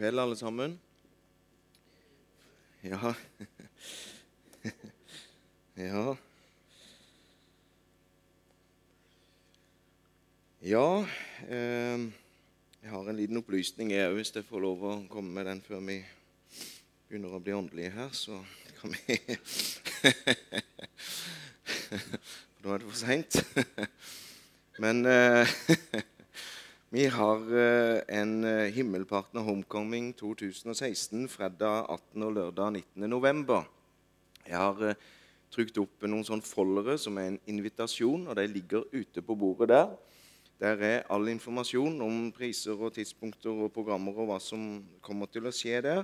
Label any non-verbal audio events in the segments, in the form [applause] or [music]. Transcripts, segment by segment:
kveld, alle sammen. Ja [laughs] Ja Ja eh, Jeg har en liten opplysning jeg òg, hvis jeg får lov å komme med den før vi begynner å bli åndelige her, så kan vi [laughs] Nå er det for seint. [laughs] Men eh, vi har eh, en eh, Himmelpartner Homecoming 2016 fredag 18. og lørdag 19. november. Jeg har eh, trykt opp noen sånne foldere som er en invitasjon, og de ligger ute på bordet der. Der er all informasjon om priser og tidspunkter og programmer og hva som kommer til å skje der.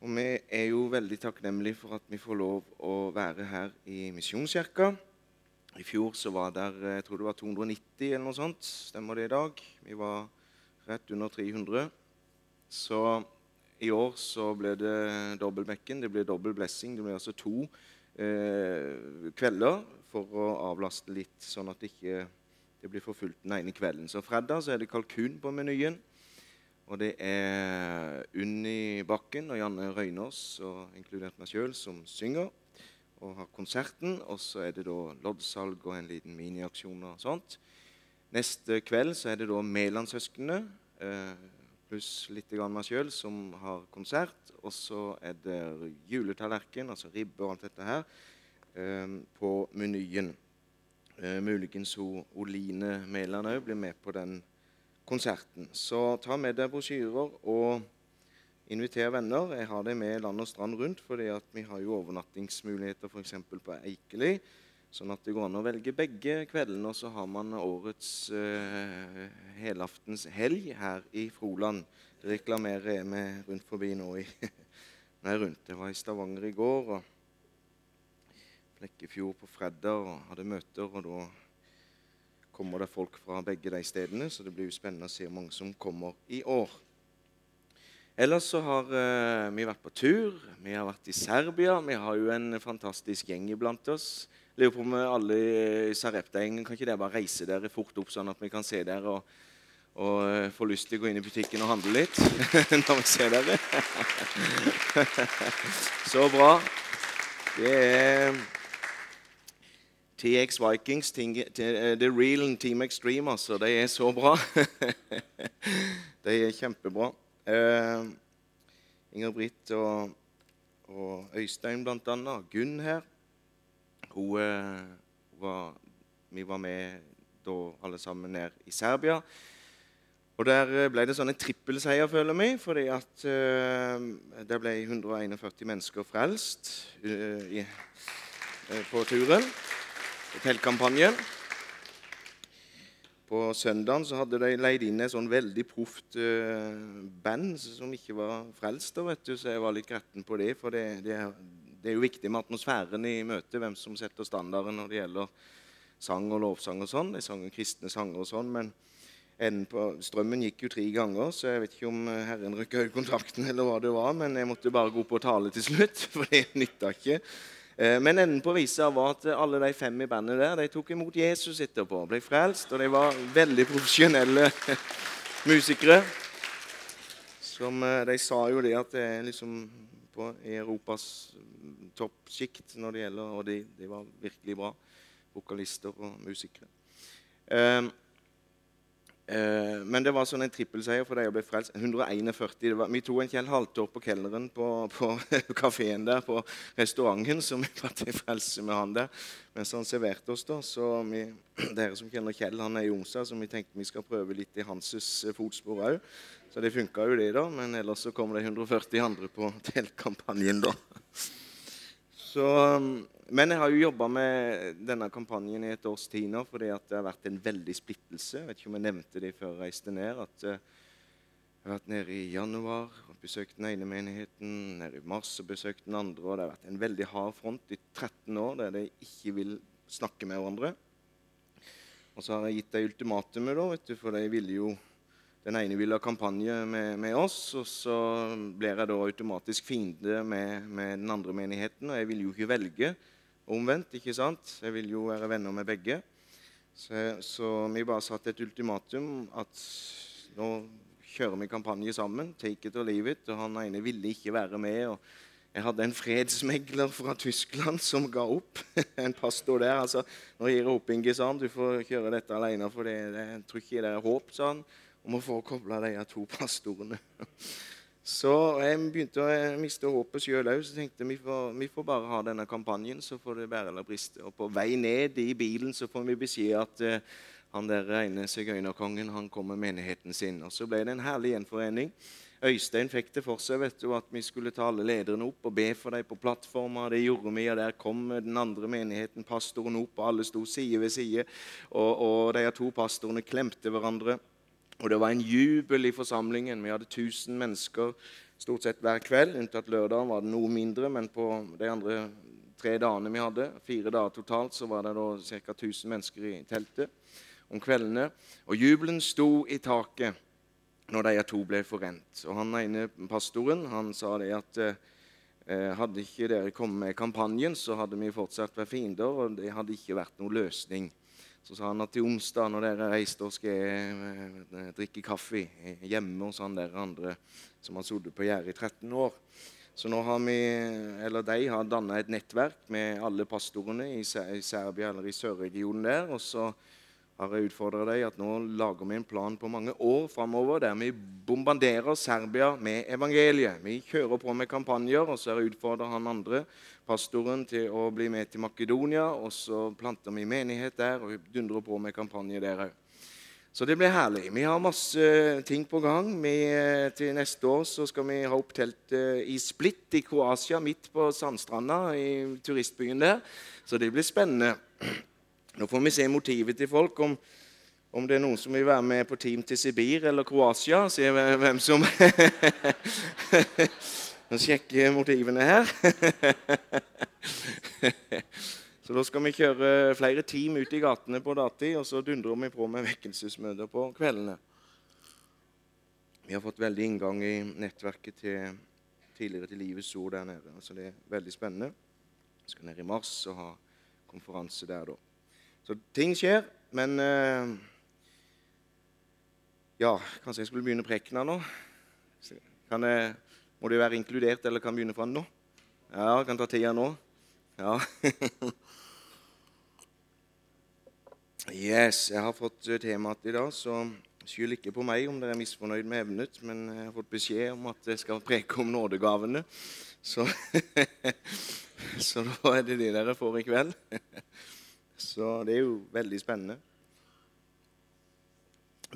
Og vi er jo veldig takknemlige for at vi får lov å være her i Misjonskirka. I fjor så var der, jeg tror det var 290 eller noe sånt. Stemmer det i dag? Vi var rett under 300. Så i år så ble det dobbeltbekken. Det ble dobbel blessing. Det ble altså to eh, kvelder for å avlaste litt, sånn at det ikke det blir for fullt den ene kvelden. Så fredag så er det kalkun på menyen. Og det er Unni Bakken og Janne Røynås, og inkludert meg sjøl, som synger og har konserten. Og så er det da loddsalg og en liten miniaksjon og sånt. Neste kveld så er det da Mæland-søsknene eh, pluss litt grann meg sjøl som har konsert. Og så er det juletallerken, altså ribbe og alt dette her, eh, på menyen. Eh, muligens hun Oline Mæland òg blir med på den konserten. Så ta med deg brosjyrer og inviter venner. Jeg har det med land og strand rundt, fordi vi har jo overnattingsmuligheter f.eks. på Eikeli. Sånn at det går an å velge begge kveldene, og så har man årets uh, helaftens helg her i Froland. Det reklamerer jeg med rundt forbi nå. I, [laughs] nei, rundt. Jeg var i Stavanger i går. og Flekkefjord på fredag og hadde møter. og Da kommer det folk fra begge de stedene, så det blir jo spennende å se hvor mange som kommer i år. Ellers så har uh, vi vært på tur. Vi har vært i Serbia. Vi har jo en fantastisk gjeng iblant oss. Lurer på om alle i Sarepta-gjengen kan ikke dere bare reise dere fort opp, sånn at vi kan se dere og, og uh, få lyst til å gå inn i butikken og handle litt [laughs] når vi ser dere? [laughs] så bra. Det er TX Vikings, eh, The Real Team Extreme, altså. De er så bra. [laughs] de er kjempebra. Uh, Inger-Britt og, og, Øystein, annet. Gunn her. Hun uh, var, Vi var med da alle sammen ned i Serbia. Og Der ble det sånn en trippelseier, føler vi, fordi at uh, det ble 141 mennesker frelst i, på turen hotellkampanjen. På søndagen så hadde de leid inn et sånn veldig proft uh, band som ikke var frelst. vet du, Så jeg var litt gretten på det. For det, det, det, er jo viktig med atmosfæren i møtet, hvem som setter standarden når det gjelder sang og lovsang og sånn. De sang kristne sanger og sånn. men på, Strømmen gikk jo tre ganger, så jeg vet ikke om Herren rykka ut kontakten eller hva det var, men jeg måtte bare gå på og tale til slutt, [laughs] for det nytta ikke. Eh, men enden på visa var at alle de fem i bandet der, de tok imot Jesus etterpå. Ble frelst, og de var veldig profesjonelle [laughs] musikere. Som eh, De sa jo det at det er liksom på Europas toppsjikt når det gjelder Og de, de var virkelig bra vokalister og musikere. Um, Eh, men det var sånn en trippelseier for de å bli frelst. 141. Var, vi tok en Kjell Halvtor på kelneren på, på [laughs] kafeen der, på restauranten, så vi ble frelse med han der mens han serverte oss. da, så vi, [clears throat] Dere som kjenner Kjell, han er i Onsdag, så vi tenkte vi skal prøve litt i hans fotspor òg. Så det funka jo, det, da. Men ellers så kommer det 140 andre på [laughs] teltkampanjen, da. Så men jeg har jo jobba med denne kampanjen i et års tid nå fordi det har vært en veldig splittelse. Jeg vet ikke om jeg nevnte det før jeg reiste ned. at eh, Jeg har vært nede i januar og besøkt den ene menigheten. Nede i mars og besøkt den andre. og Det har vært en veldig hard front i 13 år der de ikke vil snakke med hverandre. Og så har jeg gitt dem ultimatumet, da, vet du, for de ville jo den ene ville ha kampanje med, med, oss, og så blir jeg da automatisk fiende med, med, den andre menigheten. Og jeg vil jo ikke velge omvendt. ikke sant? Jeg vil jo være venner med begge. Så, så vi bare satte et ultimatum at nå kjører vi kampanje sammen. Take it or leave it. Og han ene ville ikke være med. og jeg hadde en fredsmegler fra Tyskland som ga opp. [laughs] En pastor der. altså, 'Nå gir jeg opp, Inge, sa han. Du får kjøre dette alene, for det, det, jeg tror ikke det er håp', sa han, om å få kobla de to [laughs] pastorene. Så jeg begynte å miste håpet sjøl òg. Så tenkte vi får, vi får bare ha denne kampanjen, så får det bære eller briste. Og på vei ned i bilen så får vi beskjed at uh, han der ene sigøynerkongen han kom med menigheten sin. Og Så ble det en herlig gjenforening. Øystein fikk det for seg vet du, at vi skulle ta alle lederne opp og be for dem på plattforma. Det gjorde vi, og der kom den andre menigheten, pastoren, opp, og alle sto side ved side. Og, og de to pastorene klemte hverandre. Og det var en jubel i forsamlingen. Vi hadde 1000 mennesker stort sett hver kveld. Unntatt lørdag var det noe mindre, men på de andre tre dagene vi hadde, fire dager totalt, så var det da ca. 1000 mennesker i teltet om kveldene. Og jubelen sto i taket når de to ble forent. Og han ene pastoren han sa det at eh, hadde ikke dere kommet med kampanjen, så hadde vi fortsatt vært fiender, og det hadde ikke vært noen løsning. Så sa han at til onsdag når dere reiste og skal jeg drikke kaffe hjemme hos han der andre som har sittet på gjerdet i 13 år Så nå har vi, eller de har danna et nettverk med alle pastorene i Serbia eller i sørregionen der. og så har jeg utfordra deg at nå lager vi en plan på mange år framover der vi bombarderer Serbia med evangeliet. Vi kjører på med kampanjer, og så har jeg utfordra han andre pastoren til å bli med til Makedonia. Og så planter vi menighet der og dundrer på med kampanje der òg. Så det blir herlig. Vi har masse ting på gang. Vi, eh, til neste år så skal vi ha opp telt eh, i Split i Kroatia, midt på sandstranda i turistbyen der. Så det blir spennende. Nå får vi se motivet til folk, om, om det er noen som vil være med på team til Sibir eller Kroatia. Se hvem som [laughs] Sjekke motivene her. [laughs] Så da skal vi kjøre flere team ut i gatene på dagtid, og så dundrer vi på med vekkelsesmøter på kveldene. Vi har fått veldig inngang i nettverket til, tidligere til Livets Ord der nede. Så det er veldig spennende. Vi skal ned i mars og ha konferanse der da. Så ting skjer. Men uh, Ja, kanskje jeg skulle begynne prekena nå? Kan jeg, må du være inkludert, eller kan begynne fra nå? Ja, kan ta tida nå. Ja. [laughs] yes, jeg har fått eh, temaet i dag, så skyld ikke på meg om dere er misfornøyd med evnet, men jeg har fått beskjed om at jeg skal preke om nådegavene. Så, [laughs] så da er det de dere får i kveld. [laughs] Så det er jo veldig spennende.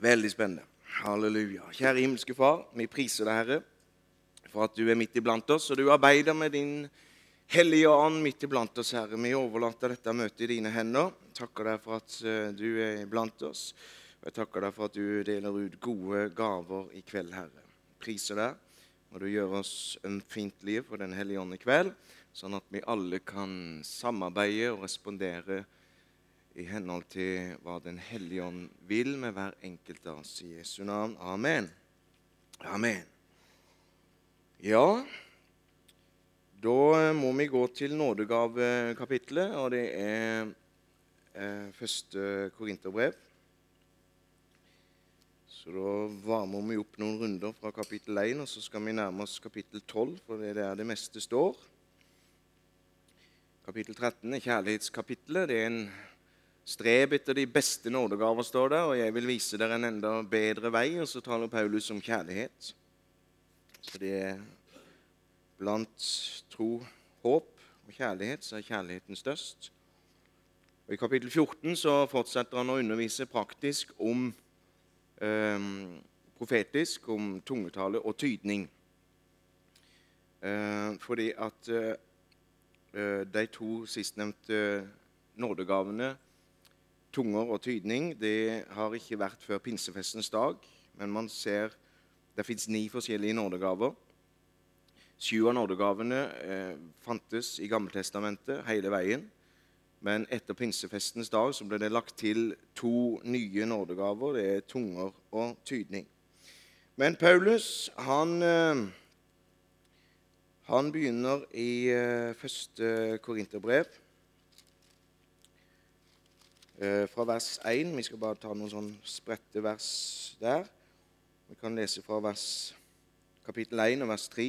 Veldig spennende. Halleluja. Kjære himmelske Far, vi priser deg, Herre, for at du er midt iblant oss, og du arbeider med din hellige ånd midt iblant oss, Herre. Vi overlater dette møtet i dine hender. Takker deg for at eh, du er iblant oss. Og jeg takker deg for at du deler ut gode gaver i kveld, Herre. Priser deg, og du gjør oss ømfintlige for Den hellige ånd i kveld, sånn at vi alle kan samarbeide og respondere i henhold til hva Den hellige ånd vil med hver enkelt av oss. I Jesu navn. Amen. Amen. Ja, da må vi gå til nådegavekapitlet, og det er eh, første korinterbrev. Så da varmer vi opp noen runder fra kapittel 1, og så skal vi nærme oss kapittel 12, for det er der det meste står. Kapittel 13 er kjærlighetskapitlet. Det er en Streb etter de beste nådegaver, står der, og jeg vil vise dere en enda bedre vei. Og så taler Paulus om kjærlighet. Så det er blant tro, håp og kjærlighet, så er kjærligheten størst. Og I kapittel 14 så fortsetter han å undervise praktisk om eh, profetisk, om tungetale og tydning. Eh, fordi at eh, de to sistnevnte nådegavene tunger og tydning det har ikke vært før pinsefestens dag. Men man ser det fins ni forskjellige nådegaver. Sju av nådegavene eh, fantes i Gammeltestamentet hele veien. Men etter pinsefestens dag så ble det lagt til to nye nådegaver. Det er tunger og tydning. Men Paulus han, eh, han begynner i eh, første Korinterbrev Eh, fra vers 1. Vi skal bare ta noen sånn spredte vers der. Vi kan lese fra vers, kapittel 1 og vers 3.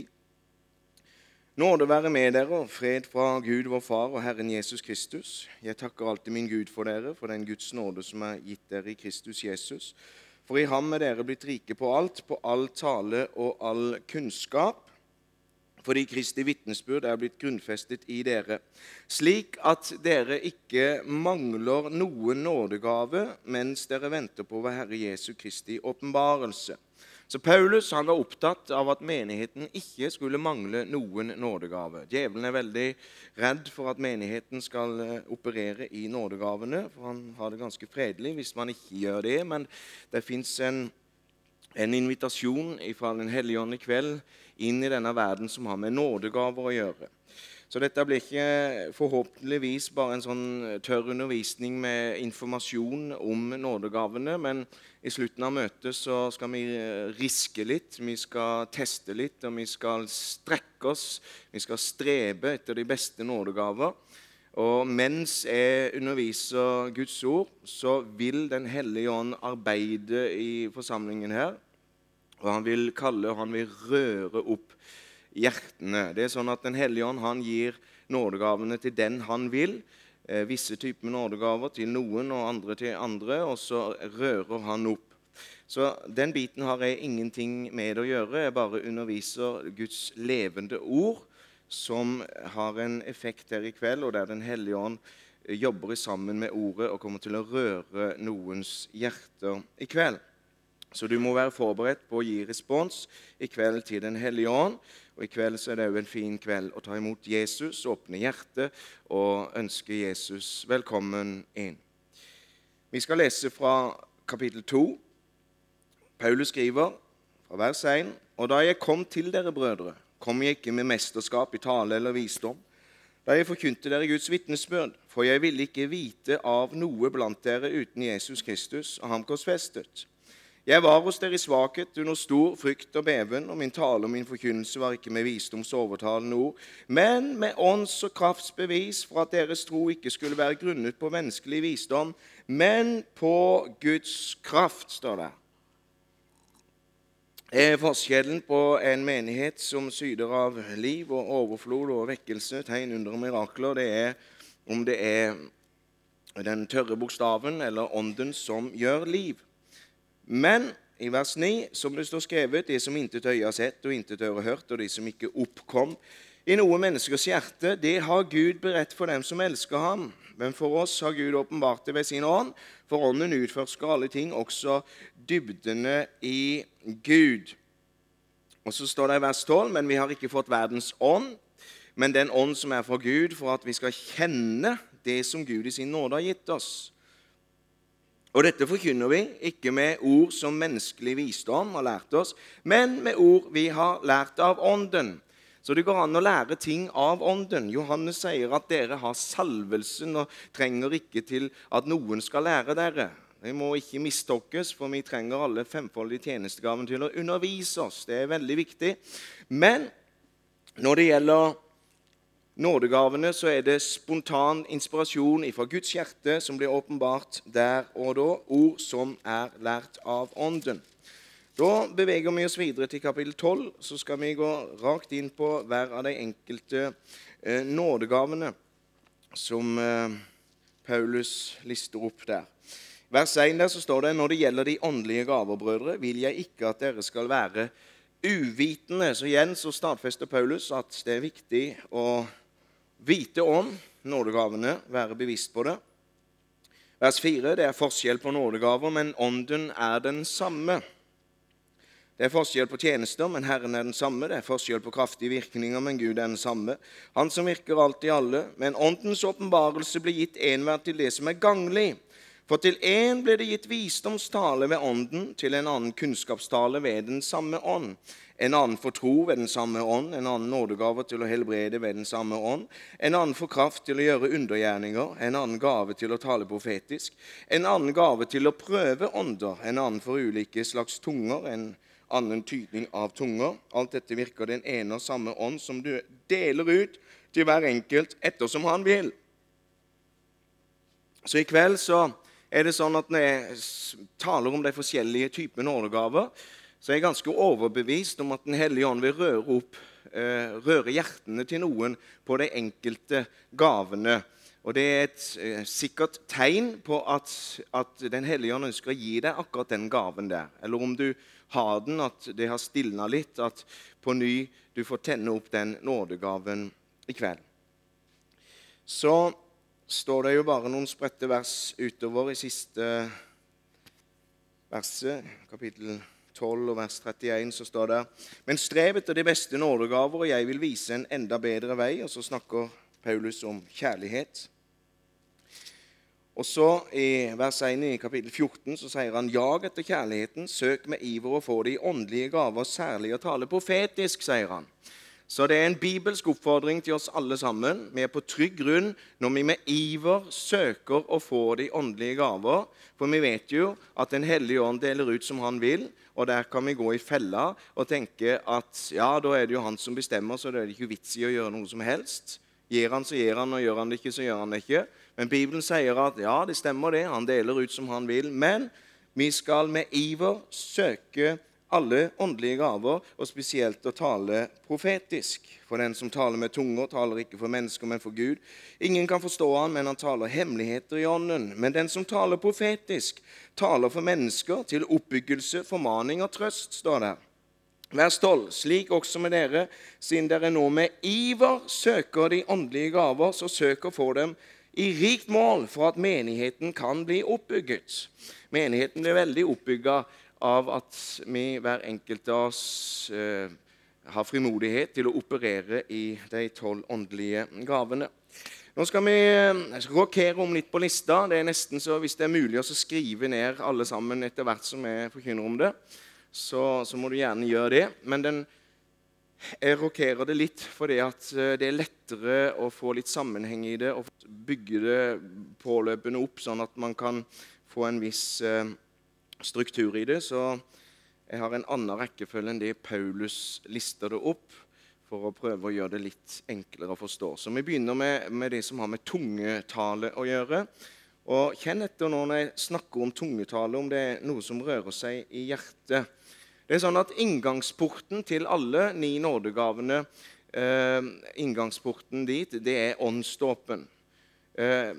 Nåde være med dere og fred fra Gud vår Far og Herren Jesus Kristus. Jeg takker alltid min Gud for dere, for den Guds nåde som er gitt dere i Kristus Jesus. For i ham er dere blitt rike på alt, på all tale og all kunnskap fordi Kristi vitnesbyrd er blitt grunnfestet i dere, slik at dere ikke mangler noen nådegave mens dere venter på vår Herre Jesu Kristi åpenbarelse. Så Paulus han var opptatt av at menigheten ikke skulle mangle noen nådegave. Djevelen er veldig redd for at menigheten skal eh, operere i nådegavene, for han har det ganske fredelig hvis man ikke gjør det. Men det fins en, en invitasjon fra Den hellige ånd i kveld inn i denne verden som har med nådegaver å gjøre. Så dette blir ikke forhåpentligvis bare en sånn tørr undervisning med informasjon om nådegavene, men i slutten av møtet så skal vi riske litt, vi skal teste litt, og vi skal strekke oss. Vi skal strebe etter de beste nådegaver. Og mens jeg underviser Guds ord, så vil Den hellige ånd arbeide i forsamlingen her. Og han vil kalle og han vil røre opp hjertene. Det er sånn at Den hellige ånd han gir nådegavene til den han vil. Eh, visse typer nådegaver til noen og andre til andre, og så rører han opp. Så den biten har jeg ingenting med å gjøre. Jeg bare underviser Guds levende ord, som har en effekt her i kveld, og der Den hellige ånd jobber sammen med ordet og kommer til å røre noens hjerter i kveld. Så du må være forberedt på å gi respons i kveld til Den hellige ånd. Og I kveld så er det òg en fin kveld å ta imot Jesus, åpne hjertet og ønske Jesus velkommen inn. Vi skal lese fra kapittel 2. Paulus skriver fra vers 1.: Og da jeg kom til dere, brødre, kom jeg ikke med mesterskap i tale eller visdom, da jeg forkynte dere Guds vitnesbyrd, for jeg ville ikke vite av noe blant dere uten Jesus Kristus og ham korsfestet. Jeg var hos dere i svakhet, under stor frykt og beven, og min tale og min forkynnelse var ikke med visdoms overtalende ord, men med ånds- og kraftsbevis for at deres tro ikke skulle være grunnet på menneskelig visdom, men på Guds kraft, står det. Er forskjellen på en menighet som syder av liv og overflod og vekkelse, tegn under mirakler, det er om det er den tørre bokstaven eller ånden som gjør liv. Men i vers 9, som det står skrevet, det som intet øye har sett og intet øre hørt, og det som ikke oppkom i noe menneskers hjerte, det har Gud beredt for dem som elsker ham. Men for oss har Gud åpenbart det ved sin ånd, for ånden utforsker alle ting, også dybdene i Gud. Og så står det i vers 12.: Men vi har ikke fått verdens ånd, men den ånd som er fra Gud, for at vi skal kjenne det som Gud i sin nåde har gitt oss. Og dette forkynner vi ikke med ord som menneskelig visdom har lært oss, men med ord vi har lært av Ånden. Så det går an å lære ting av Ånden. Johannes sier at dere har salvelsen og trenger ikke til at noen skal lære dere. Vi må ikke mistolkes, for vi trenger alle femfoldige tjenestegaven til å undervise oss. Det er veldig viktig. Men når det gjelder nådegavene så er det spontan inspirasjon fra Guds hjerte som blir åpenbart der og da, ord som er lært av Ånden. Da beveger vi oss videre til kapittel 12. Så skal vi gå rakt inn på hver av de enkelte eh, nådegavene som eh, Paulus lister opp der. Vers 1 der så står det når det gjelder de åndelige gaver, brødre, vil jeg ikke at dere skal være uvitende. Så igjen så stadfester Paulus at det er viktig å Vite om nådegavene, være bevisst på det. Vers 4. Det er forskjell på nådegaver, men ånden er den samme. Det er forskjell på tjenester, men Herren er den samme. Det er forskjell på kraftige virkninger, men Gud er den samme. Han som virker alt i alle. Men åndens åpenbarelse blir gitt enhver til det som er ganglig. For til én ble det gitt visdomstale ved ånden, til en annen kunnskapstale ved den samme ånd en annen for tro ved den samme ånd, en annen nådegave til å helbrede ved den samme ånd, en annen for kraft til å gjøre undergjerninger, en annen gave til å tale profetisk, en annen gave til å prøve ånder, en annen for ulike slags tunger, en annen tydning av tunger. Alt dette virker den ene og samme ånd, som du deler ut til hver enkelt ettersom han vil. Så i kveld så er det sånn at når jeg taler om de forskjellige typer nådegaver, så er jeg ganske overbevist om at Den hellige ånd vil røre opp eh, røre hjertene til noen på de enkelte gavene. Og Det er et eh, sikkert tegn på at, at Den hellige ånd ønsker å gi deg akkurat den gaven der. Eller om du har den, at det har stilna litt, at på ny du får tenne opp den nådegaven i kveld. Så står det jo bare noen spredte vers utover i siste verset, kapittel 12 og vers 31, så står det Men strev etter de beste nådegaver, og jeg vil vise en enda bedre vei. Og så snakker Paulus om kjærlighet. Og så I vers 1 i kapittel 14 så sier han jag etter kjærligheten, søk med iver å få de åndelige gaver, særlig å tale profetisk, sier han. Så det er en bibelsk oppfordring til oss alle sammen. Vi er på trygg grunn når vi med iver søker å få de åndelige gaver. For vi vet jo at Den hellige ånd deler ut som han vil, og der kan vi gå i fella og tenke at ja, da er det jo han som bestemmer, så det er ikke vits i å gjøre noe som helst. Gir han, så gir han, og gjør han det ikke, så gjør han det ikke. Men Bibelen sier at ja, det stemmer det, han deler ut som han vil. Men vi skal med iver søke alle åndelige gaver, og spesielt å tale profetisk. For den som taler med tunger, taler ikke for mennesker, men for Gud. Ingen kan forstå han, men han taler hemmeligheter i ånden. Men den som taler profetisk, taler for mennesker til oppbyggelse, formaning og trøst, står der. Vær stolt, Slik også med dere, siden dere nå med iver søker de åndelige gaver, så søk å få dem i rikt mål for at menigheten kan bli oppbygget. Menigheten blir veldig oppbygga av at vi, hver enkelt av oss, eh, har frimodighet til å operere i de tolv åndelige gavene. Nå skal vi eh, rokere om litt på lista. Det er nesten så Hvis det er mulig å skrive ned alle sammen etter hvert som vi forkynner om det, så, så, må du gjerne gjøre det. Men den, jeg rokerer det litt fordi at eh, det er lettere å få litt sammenheng i det og bygge det påløpende opp, sånn at man kan få en viss eh, struktur i det, så jeg har en annen rekkefølge enn det Paulus lister det opp, for å prøve å gjøre det litt enklere å forstå. Så vi begynner med, med det som har med tungetale å gjøre. Og Kjenn etter nå når jeg snakker om tungetale, om det er noe som rører seg i hjertet. Det er sånn at Inngangsporten til alle ni nådegavene, eh, inngangsporten dit, det er åndsdåpen. Eh,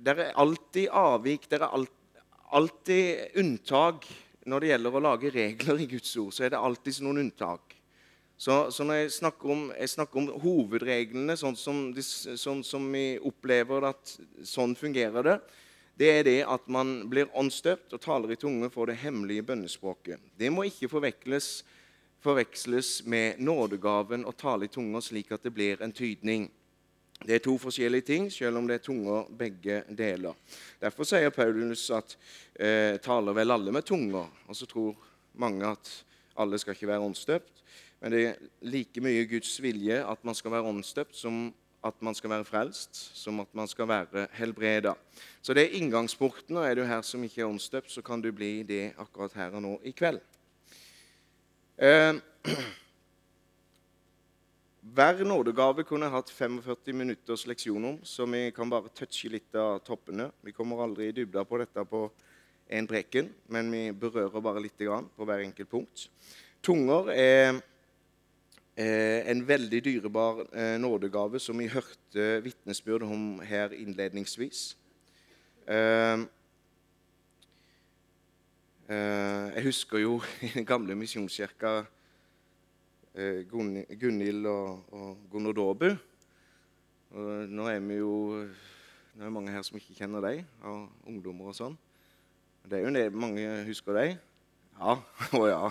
det er alltid avvik. det er alltid alltid unntak når det gjelder å lage regler i Guds ord. så er det alltid noen unntak. Så, så når jeg snakker, om, jeg snakker om, hovedreglene, sånn som, sånn som, vi opplever at sånn fungerer det, det er det at man blir åndsdøpt og taler i tunge for det hemmelige bønnespråket. Det må ikke forveksles, forveksles med nådegaven å tale i tunge, slik at det blir en tydning. Det er to forskjellige ting, selv om det er tunger begge deler. Derfor sier Paulus at eh, taler vel alle med tunger. Og så tror mange at alle skal ikke være åndsdøpt. Men det er like mye Guds vilje at man skal være åndsdøpt, som at man skal være frelst, som at man skal være helbreda. Så det er inngangsporten. og Er du her som ikke er åndsdøpt, så kan du bli det akkurat her og nå i kveld. Eh, [clears throat] hver nådegave kunne jeg hatt 45 minutters leksjon om, så vi kan bare touche litt av toppene. Vi kommer aldri i dybda på dette på én preken, men vi berører bare litt på hver enkelt punkt. Tunger er en veldig dyrebar eh, nådegave, som vi hørte vitnesbyrd om her innledningsvis. Eh, eh, jeg husker jo i [laughs] den gamle misjonskirka Eh, Gunhild og, og Gunnar nå er vi jo det er mange her som ikke kjenner deg, av ungdommer og sånn. Det er jo det mange husker deg. Ja. [laughs] Å ja.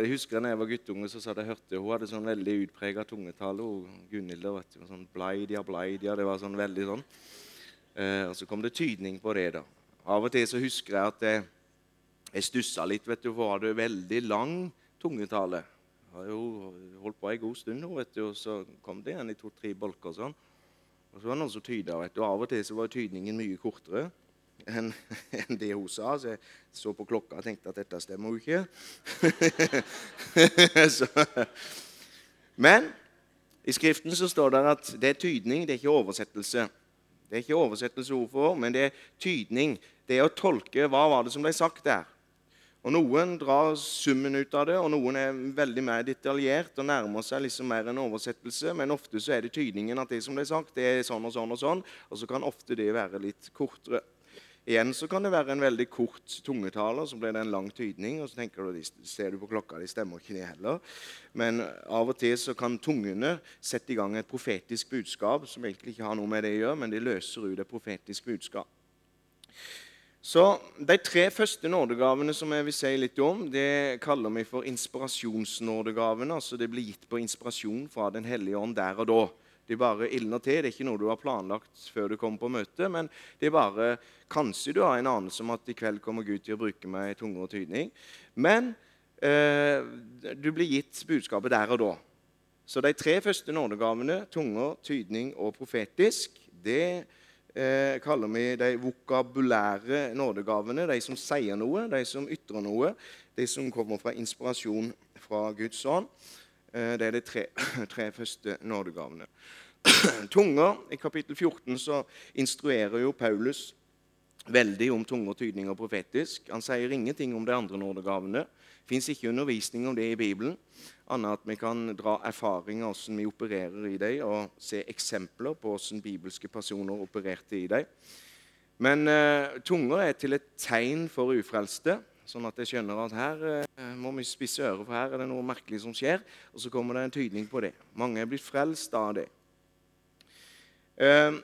jeg husker da jeg var guttunge, så hadde jeg hørt det. hun hadde sånn veldig utprega tungetale. Gunhild vet du, sånn bleidia, bleidia, Det var sånn veldig sånn. Eh, og så kom det tydning på det. da. Av og til så husker jeg at jeg, jeg stussa litt, vet du, hun hadde veldig lang tungetale. Har jo holdt på en god stund nå, vet du, og så kom det igjen i to-tre bolker. sånn. Og så var det noen som tyda, vet du. Av og til så var tydningen mye kortere enn [laughs] en det hun sa. Så jeg så på klokka og tenkte at dette stemmer jo ikke. [laughs] så. Men i Skriften så står det at det er tydning, det er ikke oversettelse. Det er ikke oversettelse ord for, men det er tydning. Det er å tolke hva var det som ble sagt der. Og Noen drar summen ut av det, og noen er veldig mer detaljert og nærmer seg liksom mer en oversettelse. Men ofte så er det tydningen at det som er sagt, det er sånn og sånn og sånn. Og så kan ofte det være litt kortere. Igjen så kan det være en veldig kort tungetale, så blir det en lang tydning. Og så tenker du, ser du på klokka, de stemmer ikke, de heller. Men av og til så kan tungene sette i gang et profetisk budskap som egentlig ikke har noe med det å gjøre, men de løser ut et profetisk budskap. Så De tre første nådegavene som jeg vil si litt om, det kaller vi for inspirasjonsnådegavene. altså Det blir gitt på inspirasjon fra Den hellige ånd der og da. Det bare ildner til. Det er ikke noe du har planlagt før du kommer på møte, men det er bare Kanskje du har en anelse om at i kveld kommer Gud til å bruke meg i tunge og tydning. Men eh, du blir gitt budskapet der og da. Så de tre første nådegavene, tunger, tydning og profetisk, det er eh, kaller vi de vokabulære nådegavene. De som sier noe, de som ytrer noe, de som kommer fra inspirasjon fra Guds ånd. Eh, det er de tre, [clears throat] tre første nådegavene. [clears throat] Tunger, I kapittel 14 så instruerer jo Paulus veldig om tunger, tydning og profetisk. Han sier ingenting om de andre nådegavene. Fins ikke undervisning om det i Bibelen, annet at vi kan dra erfaringer av hvordan vi opererer i dem, og se eksempler på hvordan bibelske personer opererte i dem. Men uh, tunger er til et tegn for ufrelste, sånn at jeg skjønner at her uh, må vi spisse øret, for her er det noe merkelig som skjer. Og så kommer det en tydning på det. Mange er blitt frelst av det. Uh,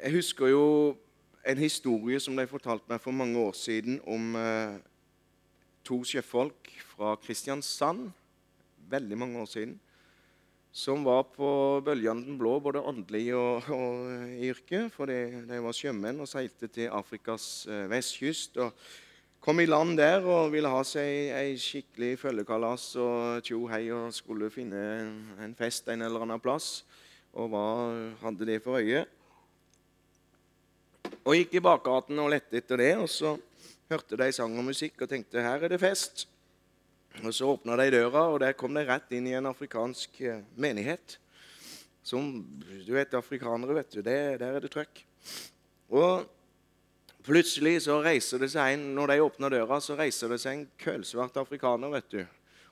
jeg husker jo en historie som de fortalte meg for mange år siden om to sjøfolk fra Kristiansand veldig mange år siden som var på bølgene den blå, både åndelig og, og i yrke. For de, var sjømenn og seilte til Afrikas eh, vestkyst. og Kom i land der og ville ha seg ei skikkelig følgekalas og tjo hei og skulle finne en fest en eller annen plass. Og hva hadde det for øye? Og gikk i bakgaten og lette etter det. og så hørte de sang og musikk og tenkte her er det fest. Og Så åpna de døra, og der kom de rett inn i en afrikansk eh, menighet. Som du vet, afrikanere, vet du, det, der er det trøkk. Og plutselig så reiser det seg en Når de åpner døra, så reiser det seg en kølsvart afrikaner, vet du.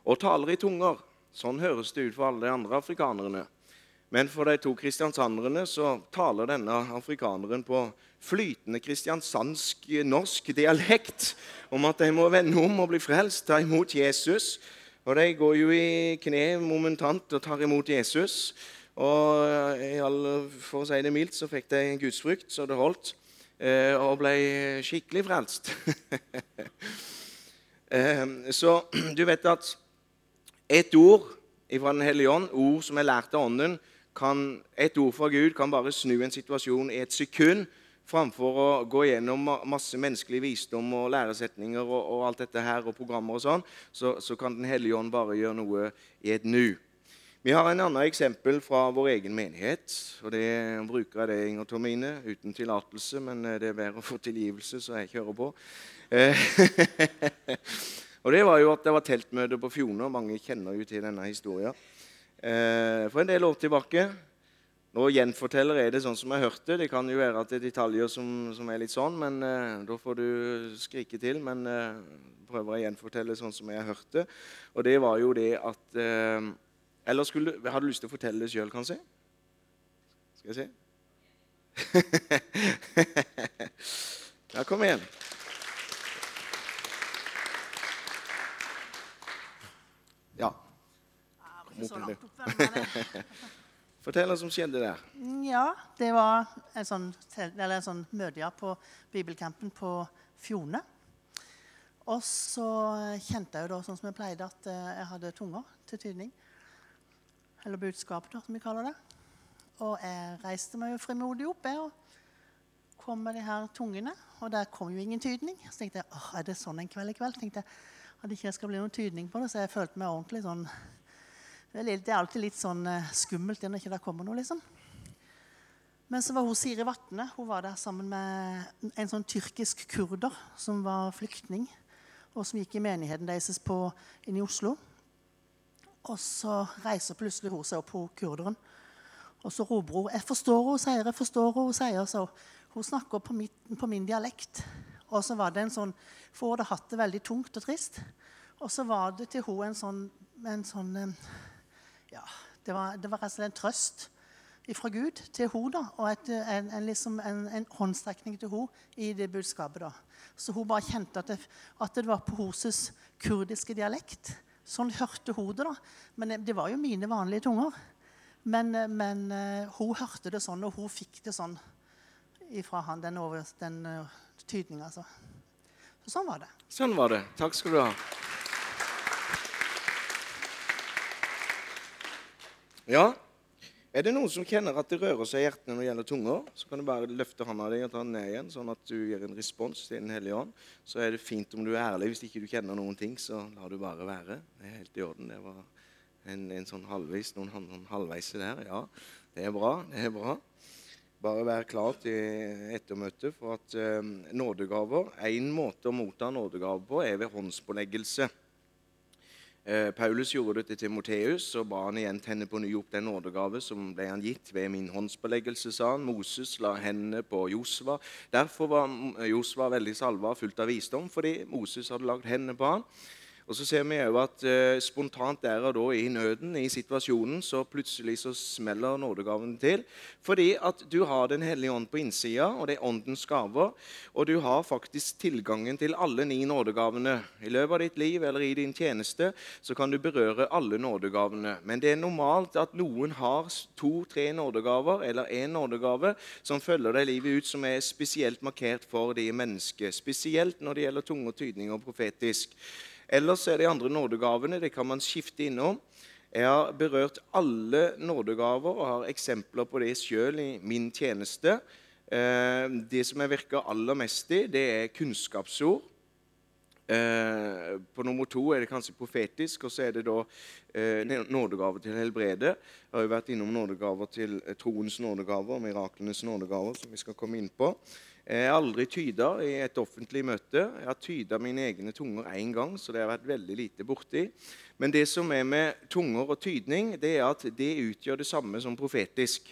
Og taler i tunger. Sånn høres det ut for alle de andre afrikanerne. Men for de to kristiansanderne så taler denne afrikaneren på flytende kristiansandsk norsk dialekt om at de må vende om og bli frelst, ta imot Jesus. Og de går jo i kne momentant og tar imot Jesus. Og for å si det mildt så fikk de gudsfrykt så det holdt, eh, og ble skikkelig frelst. [laughs] Eh, så du vet at et ord fra Den hellige ånd, ord som er lært av Ånden, kan, et ord fra Gud kan bare snu en situasjon i et sekund, framfor å gå gjennom masse menneskelig visdom og læresetninger og, og alt dette her, og programmer og sånn, så, så, kan Den hellige ånd bare gjøre noe i et nu. Vi har en annen eksempel fra vår egen menighet. og det bruker jeg det, Inger Tomine, uten tillatelse, men eh, det er bedre å få tilgivelse, så jeg kjører på. Eh, [laughs] og det var jo at det var teltmøte på Fjoner. Mange kjenner jo til denne historien. Eh, for en del år tilbake. Nå gjenforteller jeg det sånn som jeg hørte. Det kan jo være at det er detaljer som, som er litt sånn, men eh, da får du skrike til. Men eh, prøver å gjenfortelle sånn som jeg hørte. Og det var jo det at eh, Eller skulle, har du lyst til å fortelle det sjøl, kanskje? Skal jeg se? [laughs] ja, kom igjen. Ja ikke så med opp. [laughs] Fortell hva som skjedde der. Ja, det var en sånn, en sånn møte på bibelcampen på Fjone. Og så kjente jeg jo da, sånn som jeg pleide, at eh, jeg hadde tunger til tydning. Eller budskap, da, som vi kaller det. Og jeg reiste meg jo frimodig opp jeg, og kom med de her tungene. Og der kom jo ingen tydning. Så tenkte jeg åh, er det sånn en kveld i kveld? tenkte jeg, At ikke jeg skal bli noen tydning på det. Så jeg følte meg ordentlig sånn det er alltid litt sånn eh, skummelt når ikke det kommer noe, liksom. Men så var hun Siri Vatne hun var der sammen med en sånn tyrkisk kurder som var flyktning, og som gikk i menigheten deres på, inne i Oslo. Og så reiser plutselig hun seg opp, hun kurderen. Og så roper hun 'Jeg forstår henne', sier 'jeg forstår henne', sier så. Hun snakker på, mitt, på min dialekt. Og så var det en sånn For hun hadde hatt det veldig tungt og trist. Og så var det til hun en sånn, en sånn Ja, det var, det var en trøst fra Gud til henne. Og et, en, en, liksom en, en, håndstrekning til henne i det budskapet. da. Så hun bare kjente at det, at det var på hennes kurdiske dialekt. Sånn hørte hun det. da. Men det var jo mine vanlige tunger. Men, men uh, hun hørte det sånn, og hun fikk det sånn ifra han, den, over, den uh, tydninga. Altså. Så sånn var det. Sånn var det. Takk skal du ha. Ja, er det noen som kjenner at det rører seg i hjertene når det gjelder tunger, så kan du bare løfte hånda di og ta den ned igjen, sånn at du gir en respons til Den hellige ånd. Så er det fint om du er ærlig. Hvis ikke du kjenner noen ting, så la du bare være. Det er helt i orden. Det var en, en sånn halvveis, noen, noen halvveise der. Ja, det er bra. Det er bra. Bare vær klar til ettermøtet for at um, nådegaver En måte å motta nådegaver på er ved håndspåleggelse. Eh, Paulus gjorde det til Timoteus og ba han igjen tenne på ny opp den nådegave som ble han gitt ved min håndsbeleggelse, sa han. Moses la hendene på Josva. Derfor var Josva veldig salva, fullt av visdom, fordi Moses hadde lagt hendene på han. Og så ser vi òg at eh, spontant der og da i nøden, i situasjonen, så plutselig så smeller nådegaven til. Fordi at du har Den hellige ånd på innsida, og det er åndens gaver. Og du har faktisk tilgangen til alle ni nådegavene. I løpet av ditt liv eller i din tjeneste så kan du berøre alle nådegavene. Men det er normalt at noen har to-tre nådegaver eller én nådegave som følger deg livet ut, som er spesielt markert for de mennesket. Spesielt når det gjelder tunge tydning og profetisk. Ellers er de andre nådegavene. Det kan man skifte innom. Jeg har berørt alle nådegaver og har eksempler på det sjøl i min tjeneste. Eh, det som jeg virker aller mest i, det er kunnskapsord. Eh, på nummer to er det kanskje profetisk, og så er det da eh, nådegaver til helbrede. Jeg har jo vært innom nådegaver til troens nådegaver miraklenes nådegaver, som vi skal komme inn på. Jeg har aldri tyda i et offentlig møte. Jeg har tyda mine egne tunger én gang, så det har vært veldig lite borti. Men det som er med tunger og tydning, det er at det utgjør det samme som profetisk.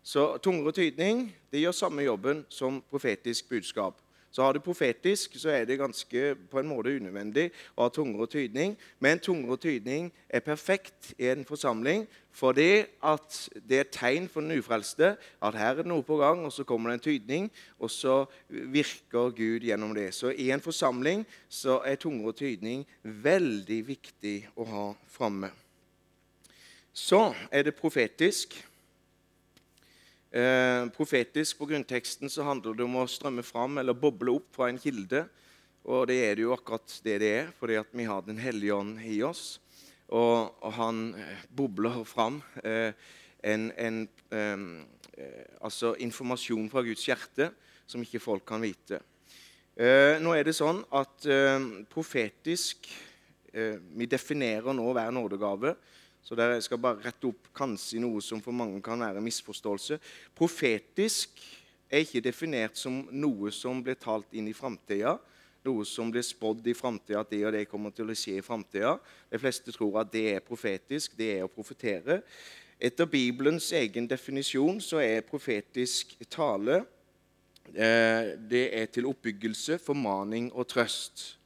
Så tunger og tydning det gjør samme jobben som profetisk budskap. Så har du profetisk, så er det ganske på en måte unødvendig å ha tunger og tydning. Men tunger og tydning er perfekt i en forsamling fordi at det er et tegn for den ufrelste at her er det noe på gang, og så kommer det en tydning, og så virker Gud gjennom det. Så i en forsamling så er tunger og tydning veldig viktig å ha framme. Så er det profetisk. Eh, profetisk på grunnteksten så handler det om å strømme fram eller boble opp fra en kilde. Og det er det jo akkurat det det er, fordi at vi har Den hellige ånd i oss. Og, og han eh, bobler fram eh, en, en eh, altså informasjon fra Guds hjerte som ikke folk kan vite. Eh, nå er det sånn at eh, profetisk Vi definerer nå hver nådegave så der skal bare rette opp kanskje noe som for mange kan være misforståelse. Profetisk er ikke definert som noe som blir talt inn i framtida. Noe som blir spådd i framtida, at det og det kommer til å skje i framtida. De fleste tror at det er profetisk, det er å profetere. Etter Bibelens egen definisjon så er profetisk tale eh, det er til oppbyggelse, formaning og trøst.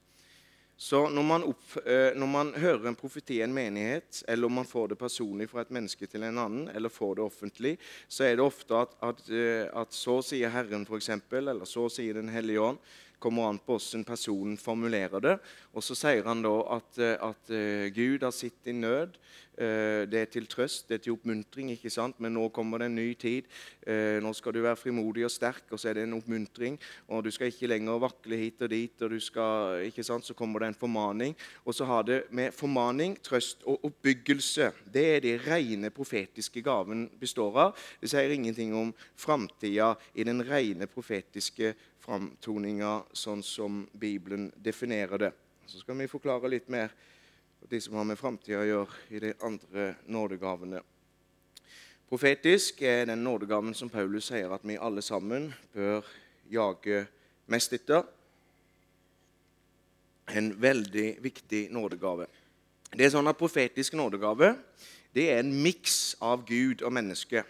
Så når man, opp, eh, når man, hører en profeti i en menighet, eller om man får det personlig fra et menneske til en annen, eller får det offentlig, så er det ofte at, at, eh, at så sier Herren, f.eks., eller så sier Den hellige ånd, kommer an på hvordan personen formulerer det. Og så sier han da at, eh, at Gud har sitt i nød. Eh, det er til trøst, det er til oppmuntring, ikke sant? men nå kommer det en ny tid. Eh, nå skal du være frimodig og sterk, og så er det en oppmuntring. Og du skal ikke lenger vakle hit og dit, og du skal, ikke sant? så kommer det en formaning. Og så har det med formaning, trøst og oppbyggelse. Det er det rene profetiske gaven består av. Det sier ingenting om framtida i den rene profetiske framtoninga, sånn som Bibelen definerer det. Så skal vi forklare litt mer de som har med framtida å gjøre i de andre nådegavene. Profetisk er den nådegaven som Paulus sier at vi alle sammen bør jage mest etter. En veldig viktig nådegave. Det er sånn at Profetisk nådegave det er en miks av Gud og menneske.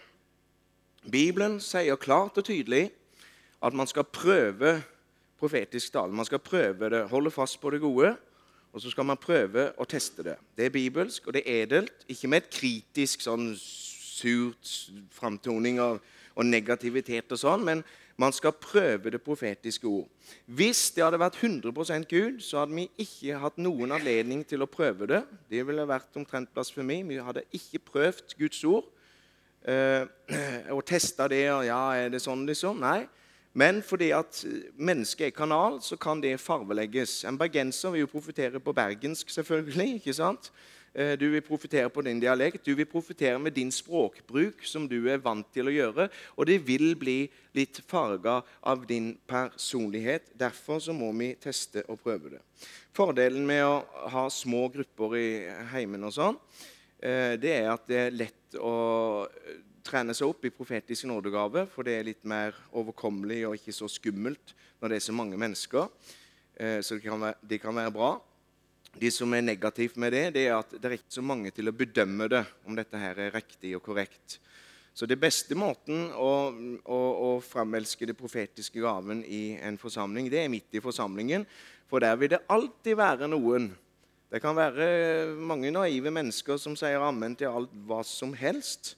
Bibelen sier klart og tydelig at man skal prøve profetisk tale. Man skal prøve det, holde fast på det gode, og så skal man prøve å teste det. Det er bibelsk, og det er edelt. Ikke med et kritisk, sånn surt framtoning av, og negativitet og sånn, men man skal prøve det profetiske ord. Hvis det hadde vært 100% Gud, så hadde vi ikke hatt noen anledning til å prøve det. Det ville vært omtrent blasfemi. Vi hadde ikke prøvd Guds ord eh, [clears throat] og testa det. og ja, er det sånn liksom? Nei. Men fordi at mennesket er kanal, så kan det farvelegges. En bergenser vil jo profetere på bergensk, selvfølgelig. ikke sant? Eh, du vil profitere på din dialekt, du vil profitere med din språkbruk, som du er vant til å gjøre. Og det vil bli litt farga av din personlighet. Derfor så må vi teste og prøve det. Fordelen med å ha små grupper i heimen og sånn, eh, det er at det er lett å trene seg opp i profetisk nådegave, for det er litt mer overkommelig og ikke så skummelt når det er så mange mennesker. Eh, så det kan være, det kan være bra. De som er negativt med det, det er at det er ikke så mange til å bedømme det, om dette her er riktig og korrekt. Så det beste måten å, å, å framelske det profetiske gaven i en forsamling, det er midt i forsamlingen. For der vil det alltid være noen Det kan være mange naive mennesker som sier ammen til alt hva som helst.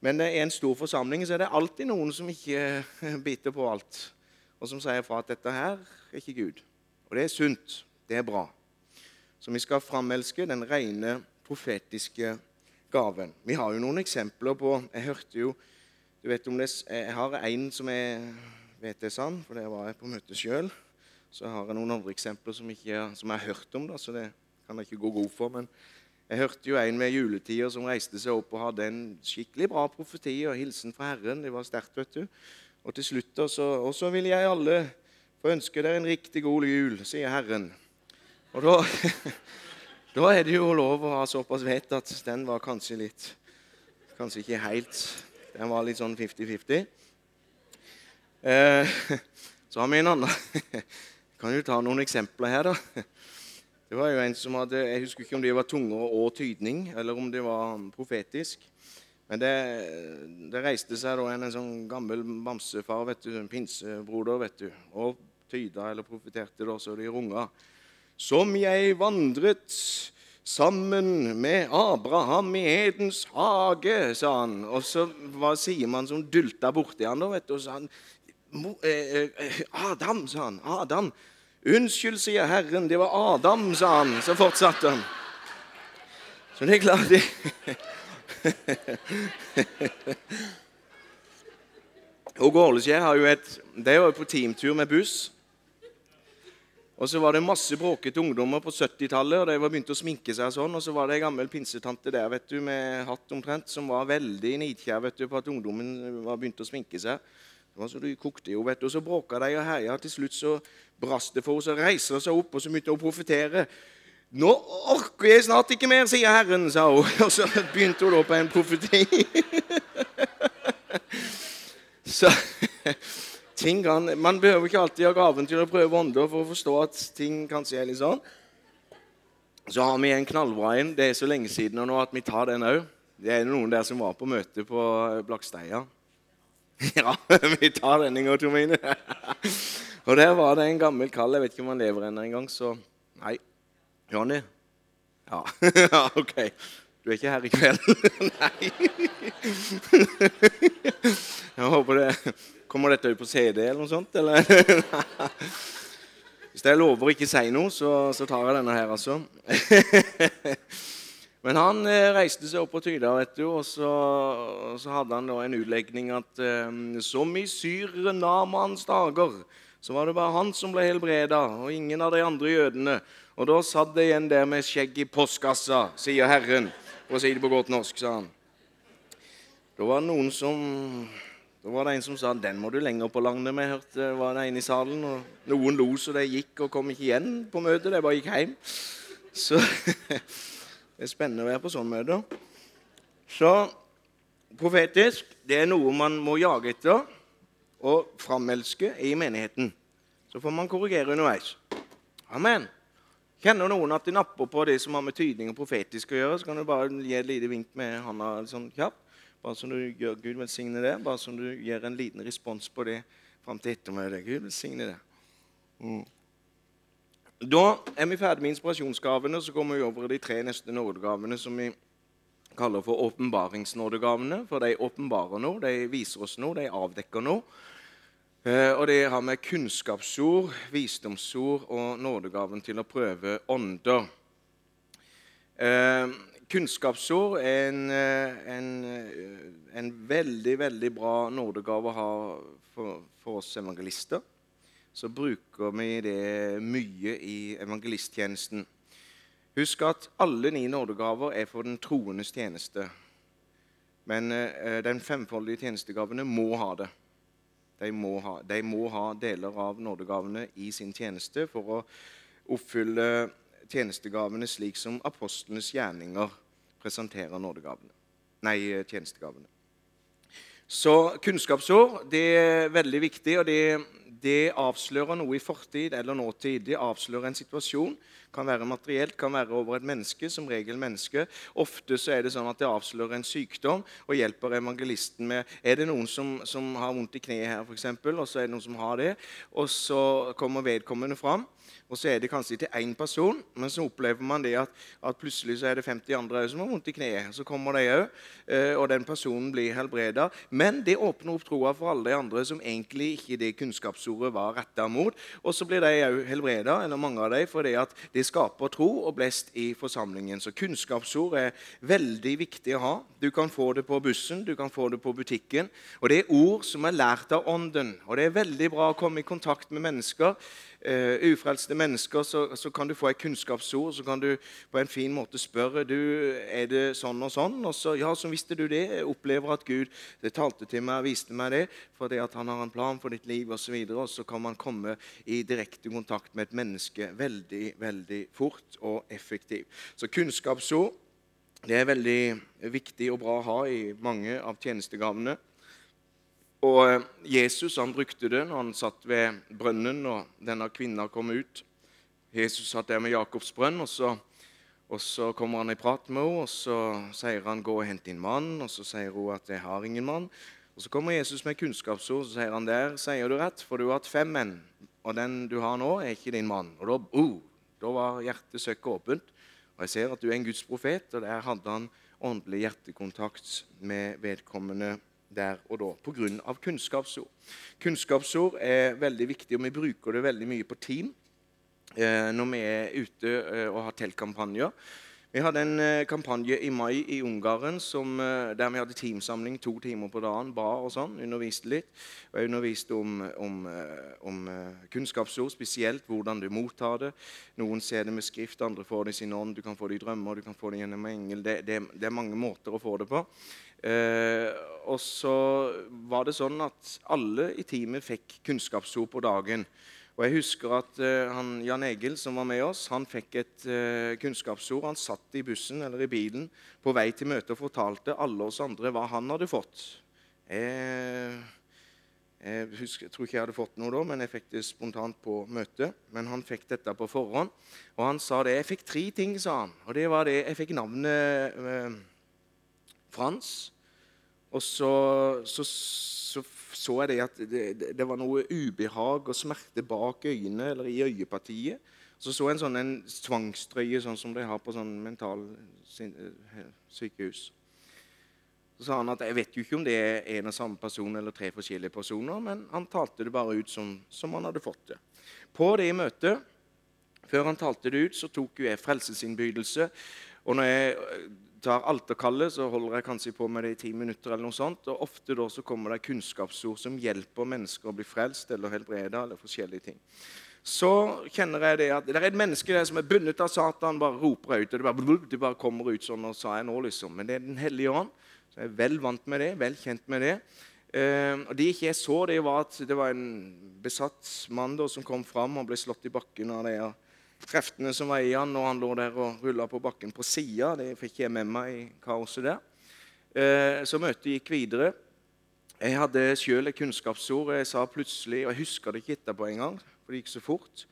Men i en stor forsamling så er det alltid noen som ikke [laughs] biter på alt, og som sier fra at dette her er ikke Gud. Og det er sunt. Det er bra. Så vi skal framelske den rene profetiske gaven. Vi har jo noen eksempler på Jeg hørte jo du vet om det, Jeg har en som jeg vet er sann, for det var jeg på møte sjøl. Så har jeg noen andre eksempler som, ikke, som jeg har hørt om, da, så det kan jeg ikke gå god for. Men jeg hørte jo en med juletider som reiste seg opp og hadde en skikkelig bra profeti og hilsen fra Herren. Det var sterkt, vet du. Og til slutt Og så vil jeg alle få ønske dere en riktig god jul, sier Herren. Og da, [laughs] da, er det jo lov å ha såpass vett at den var kanskje litt Kanskje ikke helt Den var litt sånn 50-50. Eh, [laughs] så har vi en annen. [laughs] Kan jo ta noen eksempler her, da. Det var jo en som hadde, Jeg husker ikke om det var tunger og tydning, eller om det var profetisk. Men det, det reiste seg da en, en sånn gammel bamsefar, vet du, en pinsebroder, vet du, og tyda eller profeterte da, så de runga som jeg vandret sammen med Abraham i Edens hage, sa han. Og så hva sier man som dulta borti han da, vet du, og sa han, eh, eh, Adam, sa han. Adam. Unnskyld, sier Herren, det var Adam, sa han. Så fortsatte han. Så det er klart det [laughs] Åge Åleskjær har jo et De var jo på teamtur med buss. Og så var det masse bråkete ungdommer på 70-tallet, og de var begynt å sminke seg. sånn, Og så var det ei gammel pinsetante der vet du, med hatt omtrent, som var veldig nidkjær vet du, på at ungdommen var begynt å sminke seg. Det var så de kokte jo, vet du, og Så bråka de og herja. Til slutt så brast det for henne. Så reiser hun seg opp og så begynte hun å profetere. 'Nå orker jeg snart ikke mer', sier Herren, sa hun. [laughs] Og så begynte hun da på en profeti. [laughs] så [laughs] ting kan, Man behøver ikke alltid ha gaven til å prøve ånder for å forstå at ting kanskje er litt sånn. Så har vi en knallbra en. Det er så lenge siden nå at vi tar den òg. Det er noen der som var på møte på Blaksteia. [laughs] Ja, vi tar den en gang, Tor Mine. [laughs] Og der var det en gammel kall. Jeg vet ikke om han lever ennå engang, så Nei. Johnny? Ja. [laughs] ja, OK. Du er ikke her i kveld? Nei. Jeg håper det Kommer dette ut på CD eller noe sånt? Eller? Hvis jeg lover å ikke si noe, så, så, tar jeg denne her, altså. Men han eh, reiste seg opp på tyda, vet du, og så, så, hadde han da en utlegning at eh, som i Syrenamans dager så var det bare han som ble helbreda, og ingen av de andre jødene. Og da satt det igjen der med skjegg i postkassa, sier Herren. For å si det på godt norsk, sa han. Da var det noen som da var det en som sa den må du lenger på landet med. hørte var det en i salen, og Noen lo så de gikk og kom ikke igjen på møtet. De bare gikk hjem. Så [laughs] det er spennende å være på sånne møter. Så profetisk det er noe man må jage etter og framelske i menigheten. Så får man korrigere underveis. Amen. Kjenner noen at de napper på det som har med tydning og profetisk å gjøre, så kan du bare gi et lite vink med handa sånn kjapt. Bare som du gjør Gud velsigne det. Bare som du gjør en liten respons på det fram til ettermiddag. Gud velsigne det. Da er vi ferdig med inspirasjonsgavene, så kommer vi over de tre neste nådegavene som vi kaller for åpenbaringsnådegavene. For de åpenbarer noe, de viser oss noe, de avdekker noe. Eh, og det har med kunnskapsord, visdomsord og nådegaven til å prøve ånder. Eh, kunnskapsord er en, eh, en, en, veldig, veldig bra nådegave å ha for, for oss evangelister så bruker vi det mye i evangelisttjenesten. Husk at alle ni nådegaver er for den troendes tjeneste. Men eh, den femfoldige tjenestegavene må ha det. De må ha, de må ha deler av nådegavene i sin tjeneste for å oppfylle tjenestegavene slik som apostlenes gjerninger presenterer nådegavene. Nei, tjenestegavene. Så kunnskapsår det er veldig viktig, og det, det avslører noe i fortid eller nåtid. Det avslører en situasjon. Kan være materielt, kan være over et menneske. Som regel menneske. Ofte så er det sånn at det avslører en sykdom og hjelper evangelisten med Er det noen som, som har vondt i kneet her, f.eks., og så er det noen som har det, og så kommer vedkommende fram. Og så er det kanskje til én person, men så opplever man det at, at plutselig så er det 50 andre som har vondt i kneet. Så kommer de òg, eh, og den personen blir helbreda. Men det åpner opp troa for alle de andre som egentlig ikke det kunnskapsordet var retta mot. Og så blir de òg helbreda, eller mange av dem, fordi at det skaper tro og blest i forsamlingen. Så kunnskapsord er veldig viktig å ha. Du kan få det på bussen, du kan få det på butikken. Og det er ord som er lært av Ånden. Og det er veldig bra å komme i kontakt med mennesker uh, ufrelste mennesker, så, så, kan du få et kunnskapsord. Så kan du på en fin måte spørre du, er det sånn og sånn. Og så, ja, så visste du det. Jeg opplever at Gud det talte til meg, viste meg det, fordi at han har en plan for ditt liv osv. Og, så og så kan man komme i direkte kontakt med et menneske veldig, veldig fort og effektivt. Så kunnskapsord det er veldig viktig og bra å ha i mange av tjenestegavene. Og eh, Jesus han brukte det når han satt ved brønnen, og denne kvinna kom ut. Jesus satt der med Jakobs brønn, og så, og så kommer han i prat med henne. og Så sier han 'gå og hent din mann', og så sier hun at 'jeg har ingen mann'. Og Så kommer Jesus med kunnskapsord, så sier han 'der sier du rett, for du har hatt fem menn', og den du har nå, er ikke din mann'. Og Da, oh, da var hjertesøkket åpent. Og jeg ser at du er en Guds profet, og der hadde han åndelig hjertekontakt med vedkommende der og da pga. kunnskapsord. Kunnskapsord er veldig viktig, og vi bruker det veldig mye på team eh, når vi er ute eh, og har teltkampanjer. Vi hadde en eh, kampanje i mai i Ungarn som, eh, der vi hadde teamsamling to timer på dagen. Ba og sånn, underviste litt. Og jeg underviste om, om, eh, om eh, kunnskapsord, spesielt hvordan du mottar det. Noen ser det med skrift, andre får det i sin ånd. Du kan få det i drømmer, du kan få det gjennom engel. Det, det, det er mange måter å få det på. Eh, og så var det sånn at alle i teamet fikk kunnskapsord på dagen. Og jeg husker at uh, han, Jan Egil, som var med oss, han fikk et uh, kunnskapsord. Han satt i bussen eller i bilen på vei til møtet og fortalte alle oss andre hva han hadde fått. Jeg, jeg, husker, jeg tror ikke jeg hadde fått noe da, men jeg fikk det spontant på møtet. Men han fikk dette på forhånd. Og han sa det. Jeg fikk tre ting, sa han. Og det var det. Jeg fikk navnet uh, Frans. Og så så, så så, jeg det at det, det, var noe ubehag og smerte bak øynene eller i øyepartiet. Så så jeg en sånn en tvangstrøye, sånn som de har på sånn mental sykehus. så sa han at jeg vet jo ikke om det er en og samme person eller tre forskjellige personer, men han talte det bare ut som, som han hadde fått det. På det møtet, før han talte det ut, så tok jo jeg frelsesinnbydelse. Og når jeg tar alterkallet, så holder jeg kanskje på med det i ti minutter. eller noe sånt, og Ofte da så kommer det kunnskapsord som hjelper mennesker å bli frelst eller helbreda. eller forskjellige ting. Så kjenner jeg det at det er et menneske der som er bundet av Satan, bare roper ut. og Det bare, det bare kommer ut sånn, og sa jeg nå liksom. Men det er Den hellige ånd. Så jeg er vel vant med det, vel kjent med det. Uh, og Det ikke jeg så, det var at det var en besatt mann da, som kom fram og ble slått i bakken av det kreftene som var i han når han lå der og rulla på bakken på sida. Det fikk jeg med meg i kaoset der. Eh, så møtet gikk videre. Jeg hadde sjøl et kunnskapsord. Jeg sa plutselig, og jeg husker det ikke etterpå engang, for det gikk så fort.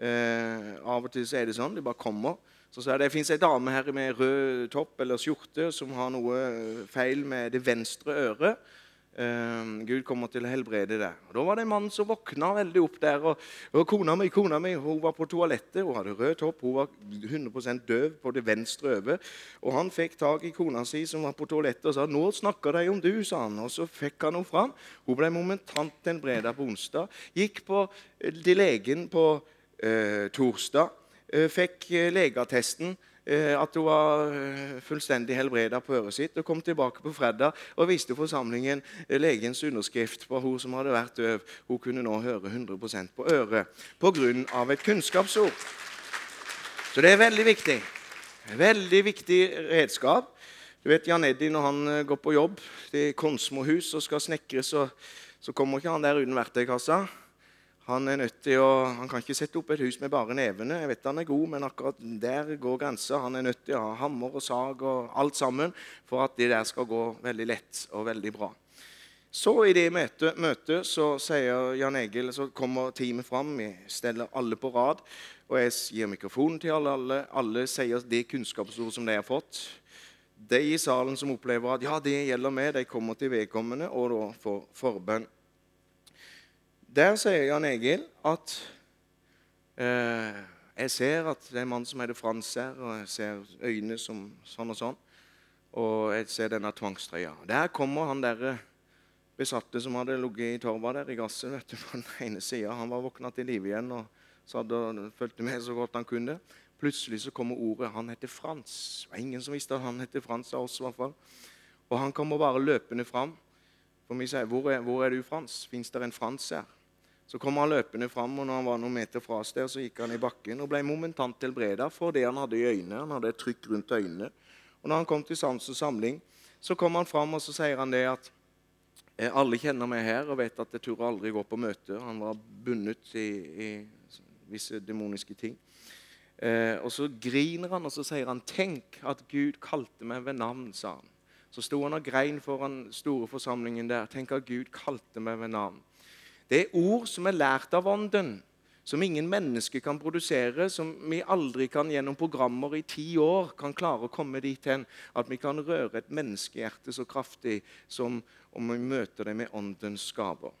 Eh, av og til så er det sånn. Det bare kommer. Så sa jeg det fins ei dame her med rød topp eller skjorte som har noe feil med det venstre øret. Eh, Gud kommer til å helbrede deg. Og Da var det en mann som våkna veldig opp der. og, og Kona mi kona mi, hun var på toalettet, hun hadde rød topp, hun var 100% døv på det venstre øyet. Og han fikk tak i kona si som var på toalettet og sa 'Nå snakker de om du', sa han. Og så fikk han henne fram. Hun ble momentant helbreda på onsdag. Gikk på, til legen på uh, torsdag. Uh, fikk eh, legeattesten. Eh, at hun var eh, fullstendig helbreda på øret sitt. og Kom tilbake på fredag og viste forsamlingen eh, legens underskrift på hun som hadde vært døv. Hun kunne nå høre 100% på øret pga. et kunnskapsord. Så det er veldig viktig. Veldig viktig redskap. Du vet Jan Eddi, når han går på jobb i Konsmohus og skal snekres, så, så kommer ikke han der uten verktøykassa. Han er nødt til å, han kan ikke sette opp et hus med bare nevene. Jeg vet han er god, men akkurat der går grensa. Han er nødt til å ha hammer og sag og alt sammen for at det der skal gå veldig lett og veldig bra. Så i det møtet, møtet så sier Jan Egil, så kommer teamet fram. Vi steller alle på rad. Og jeg gir mikrofonen til alle. Alle, alle sier det kunnskapsordet som de har fått. De i salen som opplever at ja, det gjelder meg, de kommer til vedkommende og da får forbønn. Der sier Jan Egil at eh, jeg ser at det er en mann som heter Frans her, og jeg ser øyne som sånn og sånn. Og jeg ser denne tvangstrøya. Der kommer han der besatte som hadde ligget i torva der i gasset vet du, [laughs] på den ene sida. Han var våkna til live igjen og satt og fulgte med så godt han kunne. Plutselig så kommer ordet. Han heter Frans. Det var ingen som visste at han heter Frans av oss. i hvert fall. Og han kommer bare løpende fram. For vi sier, hvor er, hvor er du, Frans? Fins det en Frans her? Så kom han løpende fram, og når han var noen meter fra der, så gikk han i bakken og ble momentant helbreda for det han hadde i øynene. Han hadde et trykk rundt øynene. Og når han kom til sans og samling, så kom han fram og så sier han det at eh, alle kjenner meg her og vet at jeg tør aldri gå på møte. Han var bundet i, i visse demoniske ting. Eh, og så griner han, og så sier han 'Tenk at Gud kalte meg ved navn', sa han. Så sto han og grein foran store forsamlingen der. 'Tenk at Gud kalte meg ved navn'. Det er ord som er lært av Ånden, som ingen mennesker kan produsere, som vi aldri kan gjennom programmer i ti år kan klare å komme dit hen at vi kan røre et menneskehjerte så kraftig som om vi møter det med Åndens gaver.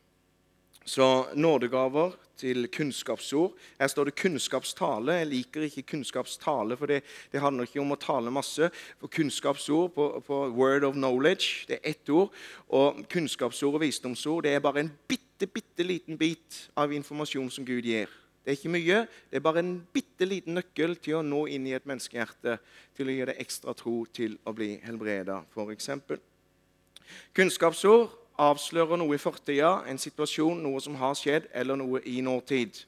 Så nådegaver til kunnskapsord. Her står det 'kunnskapstale'. Jeg liker ikke 'kunnskapstale', for det, det handler ikke om å tale masse. For Kunnskapsord på, på 'word of knowledge' det er ett ord. Og kunnskapsord og visdomsord det er bare en bitte, bitte liten bit av informasjon som Gud gir. Det er ikke mye. Det er bare en bitte liten nøkkel til å nå inn i et menneskehjerte. Til å gi det ekstra tro til å bli helbreda, f.eks. Kunnskapsord avslører noe i fortida, en situasjon, noe som har skjedd, eller noe i nåtid.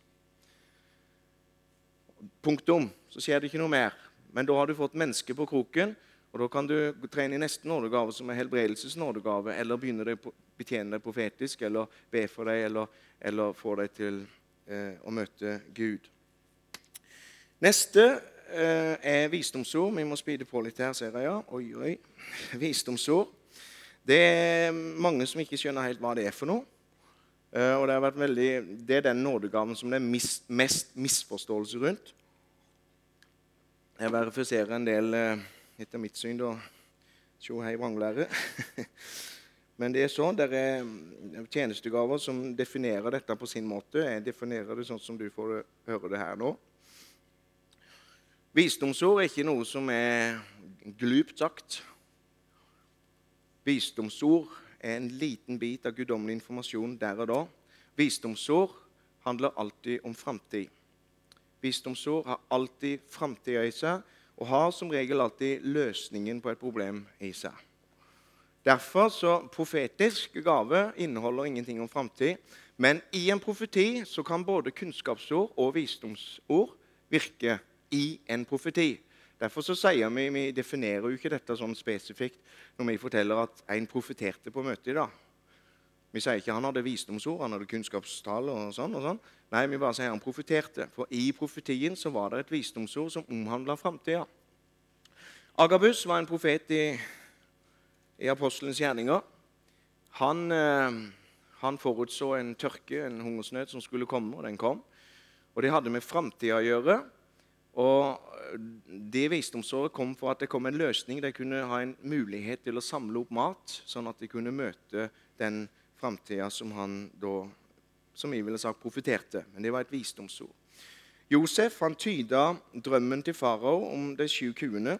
Punktum. Så skjer det ikke noe mer. Men da har du fått mennesket på kroken, og da kan du trene i neste nådegave, som er helbredelsesnådegave, eller begynne å betjene deg profetisk, eller be for deg, eller, eller få deg til eh, å møte Gud. Neste eh, er visdomsord. Vi må speede på litt her, ser jeg. ja. Oi, oi. [laughs] Visdomsord. Det er mange som ikke skjønner helt hva det er for noe. Eh, og det, veldig, det er den nådegaven som det er mis, mest misforståelse rundt. Jeg verifiserer en del, eh, etter mitt syn, da. Tjo hei, vranglære. [laughs] Men det er sånn, det er mm, tjenestegaver som definerer dette på sin måte. Jeg definerer det sånn som du får høre det her nå. Visdomsord er ikke noe som er glupt sagt. Visdomsord er en liten bit av guddommelig informasjon der og da. Visdomsord handler alltid om framtid. Visdomsord har alltid framtida i seg og har som regel alltid løsningen på et problem i seg. Derfor så Profetisk gave inneholder ingenting om framtid. Men i en profeti så kan både kunnskapsord og visdomsord virke i en profeti. Derfor så sier vi, vi definerer jo ikke dette sånn spesifikt når vi forteller at en profeterte på møtet i dag. Vi sier ikke han hadde visdomsord, han hadde kunnskapstall og sånn. og sånn. Nei, vi bare sier han profeterte. For i profetien så var det et visdomsord som omhandla framtida. Agabus var en profet i, i apostelens gjerninger. Han, eh, han forutså en tørke, en hungersnød, som skulle komme, og den kom. Og det hadde med framtida å gjøre. Og det visdomsåret kom for at det kom en løsning. De kunne ha en mulighet til å samle opp mat, sånn at de kunne møte den framtida som han da, som vi ville sagt, profeterte. Men det var et visdomsord. Josef han tyda drømmen til farao om de sju kuene.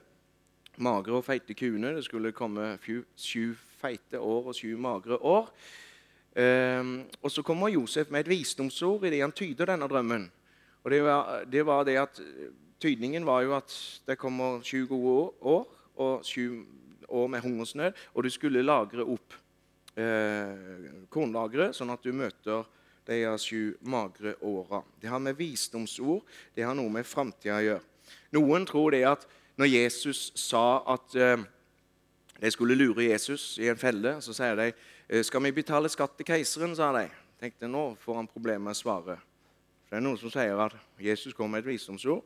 Magre og feite kuene. Det skulle komme sju feite år og sju magre år. Um, og Så kommer Josef med et visdomsord i det han tyder denne drømmen. Og det var, det var, det at Tydningen var jo at det kommer sju gode år og sju år med hungersnød, og du skulle lagre opp eh, kornlageret, sånn at du møter de sju magre åra. Det har med visdomsord det har noe med framtida å gjøre. Noen tror det at når Jesus sa at eh, de skulle lure Jesus i en felle, så sier de Eh, 'Skal vi betale skatt til keiseren?' sa de. Tenkte nå får han problemer med å svare. For Det er noen som sier at Jesus kom med et visdomsord.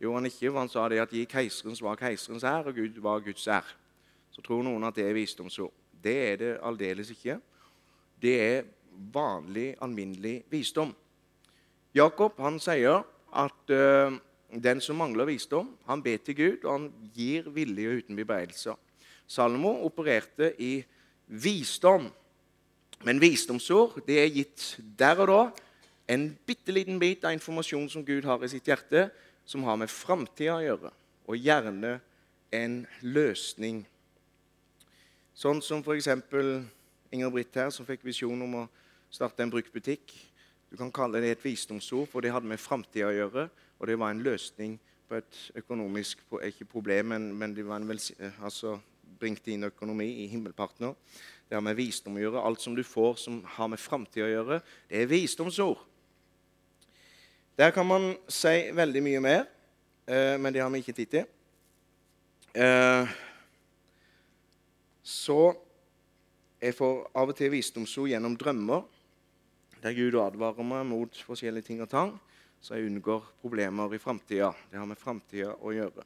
Jo, han ikke, for han sa det at 'gi keiseren hva keiserens er, og Gud var Guds er'. Så tror noen at det er visdomsord. Det er det aldeles ikke. Det er vanlig, alminnelig visdom. Jakob han sier at uh, den som mangler visdom, han ber til Gud, og han gir villig og uten bebreidelser. Salmo opererte i visdom. Men visdomsord det er gitt der og da. En bitte liten bit av informasjon som Gud har i sitt hjerte, som har med framtida å gjøre, og gjerne en løsning. Sånn som f.eks. Inger Britt her, som fikk visjon om å starte en bruktbutikk. Du kan kalle det et visdomsord, for det hadde med framtida å gjøre. Og det var en løsning på et økonomisk ikke problem, men, men det var en altså, bringte inn økonomi i himmelpartner. Det har med visdom å gjøre. Alt som du får som har med framtida å gjøre, det er visdomsord. Der kan man si veldig mye mer, eh, men det har vi ikke tid til. Så jeg får av og til visdomsord gjennom drømmer, der Gud advarer meg mot forskjellige ting og tang, så jeg unngår problemer i framtida. Det har med framtida å gjøre.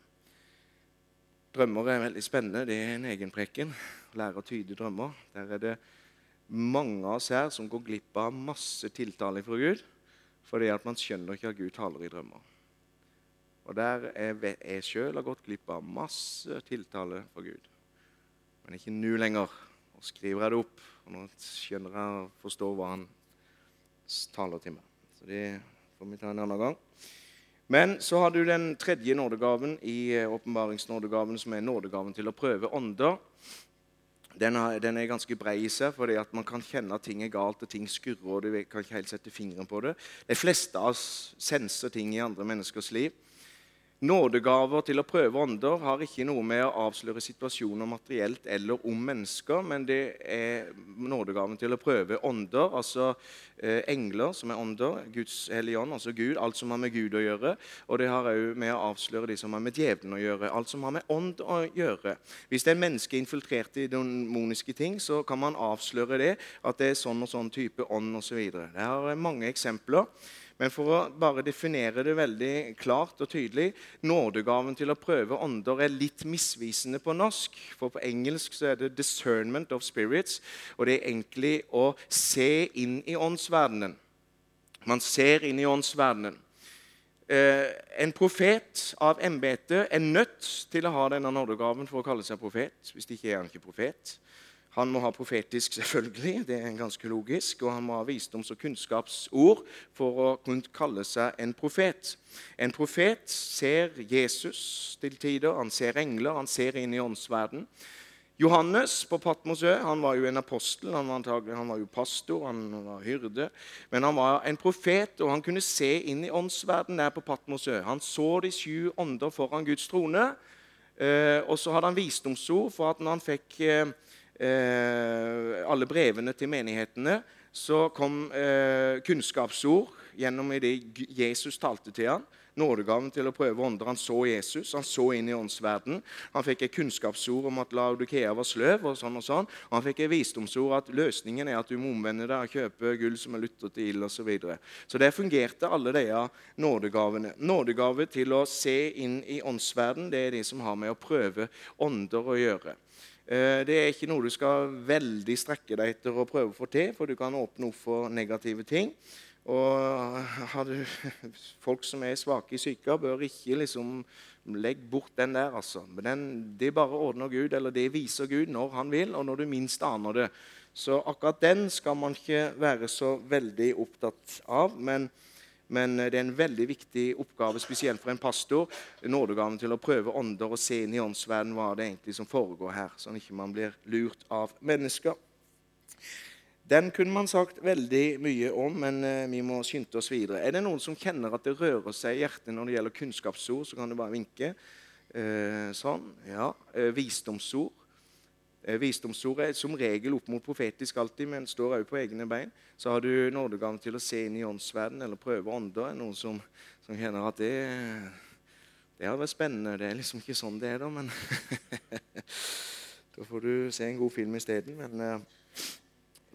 Drømmer er veldig spennende. Det er en egen preken. Lære å tyde drømmer. Der er det mange av oss her som går glipp av masse tiltale fra Gud fordi at man skjønner ikke at Gud taler i drømmer. Og der er jeg sjøl har gått glipp av masse tiltale fra Gud. Men ikke nå lenger. Og skriver jeg det opp, og nå skjønner jeg og forstår hva han taler til meg. Så det får vi ta en annen gang. Men så har du den tredje nådegaven i eh, åpenbaringsnådegaven, som er nådegaven til å prøve ånder. Den er, ganske brei i seg, fordi at man kan kjenne at ting er galt, og ting skurrer, og du kan ikke helt sette fingeren på det. De fleste av oss senser ting i andre menneskers liv. Nådegaver til å prøve ånder har ikke noe med å avsløre situasjoner materielt eller om mennesker, men det er nådegaven til å prøve ånder, altså eh, engler som er ånder, Guds hellige ånd, altså Gud, alt som har med Gud å gjøre. Og det har òg med å avsløre de som har med djevelen å gjøre, alt som har med ånd å gjøre. Hvis det er mennesker infiltrert i demoniske ting, så kan man avsløre det, at det er sånn og sånn type ånd osv. Det har mange eksempler. Men for å bare definere det veldig klart og tydelig Nådegaven til å prøve ånder er litt misvisende på norsk. For på engelsk så er det 'discernment of spirits', og det er egentlig å se inn i åndsverdenen. Man ser inn i åndsverdenen. Eh, en profet av embete er nødt til å ha denne nådegaven for å kalle seg profet. Hvis ikke er han ikke profet. Han må ha profetisk, selvfølgelig, det er ganske logisk, og han må ha visdoms- og kunnskapsord for å kunne kalle seg en profet. En profet ser Jesus til tider, han ser engler, han ser inn i åndsverden. Johannes på Patmosø han var jo en apostel, han var, han var jo pastor, han var hyrde. Men han var en profet, og han kunne se inn i åndsverden der på Patmosø. Han så de sju ånder foran Guds trone, eh, og så hadde han visdomsord for at når han fikk eh, alle brevene til menighetene, så kom eh, kunnskapsord gjennom det Jesus talte til ham. Nådegaven til å prøve ånder. Han så Jesus, han så inn i åndsverden. Han fikk et kunnskapsord om at Laudikea var sløv, og sånn og sånn. Og han fikk et visdomsord at løsningen er at du må omvende deg og kjøpe gull som er lutret til ild osv. Så, videre. så der fungerte alle de nådegavene. Nådegave til å se inn i åndsverden, det er de som har med å prøve ånder å gjøre. Eh, det er ikke noe du skal veldig strekke deg etter å prøve å få til, for du kan åpne opp for negative ting. Og har du [laughs] folk som er svake i psyka, bør ikke liksom legge bort den der. altså. Den, Det bare ordner Gud, eller det viser Gud når han vil, og når du minst aner det, Så akkurat den skal man ikke være så veldig opptatt av. Men, men det er en veldig viktig oppgave, spesielt for en pastor, nådegaven til å prøve ånder og se inn i åndsverden hva det egentlig som foregår her, sånn at ikke man blir lurt av mennesker. Den kunne man sagt veldig mye om, men eh, vi må skynde oss videre. Er det noen som kjenner at det rører seg i hjertet når det gjelder kunnskapsord, så kan du bare vinke. Eh, sånn. Ja. Eh, visdomsord. Eh, visdomsord er som regel opp mot profetisk alltid, men står også på egne bein. Så har du nådegaven til å se inn i åndsverden eller prøve ånder. Noen som, som kjenner at det, det hadde vært spennende. Det er liksom ikke sånn det er, da, men [laughs] Da får du se en god film isteden. Men eh,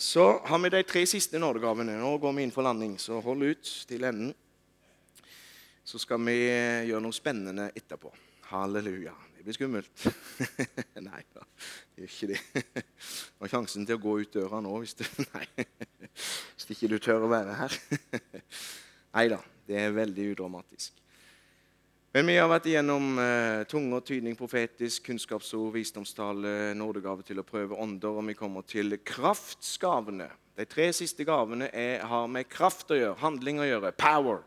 så har vi de tre siste nådegavene. Nå går vi inn for landing, så hold ut til enden. Så skal vi eh, gjøre noe spennende etterpå. Halleluja. Det blir skummelt. [laughs] Nei da, det gjør ikke det. Du [laughs] har sjansen til å gå ut døra nå hvis, du, [laughs] hvis ikke du tør å være her. Nei da, det er veldig udramatisk. Men vi har vært igjennom eh, og tydning, profetisk, kunnskapsord, visdomstale, nådegave til å prøve ånder, og vi kommer til kraftsgavene. De tre siste gavene er, har med kraft å gjøre, handling å gjøre, power.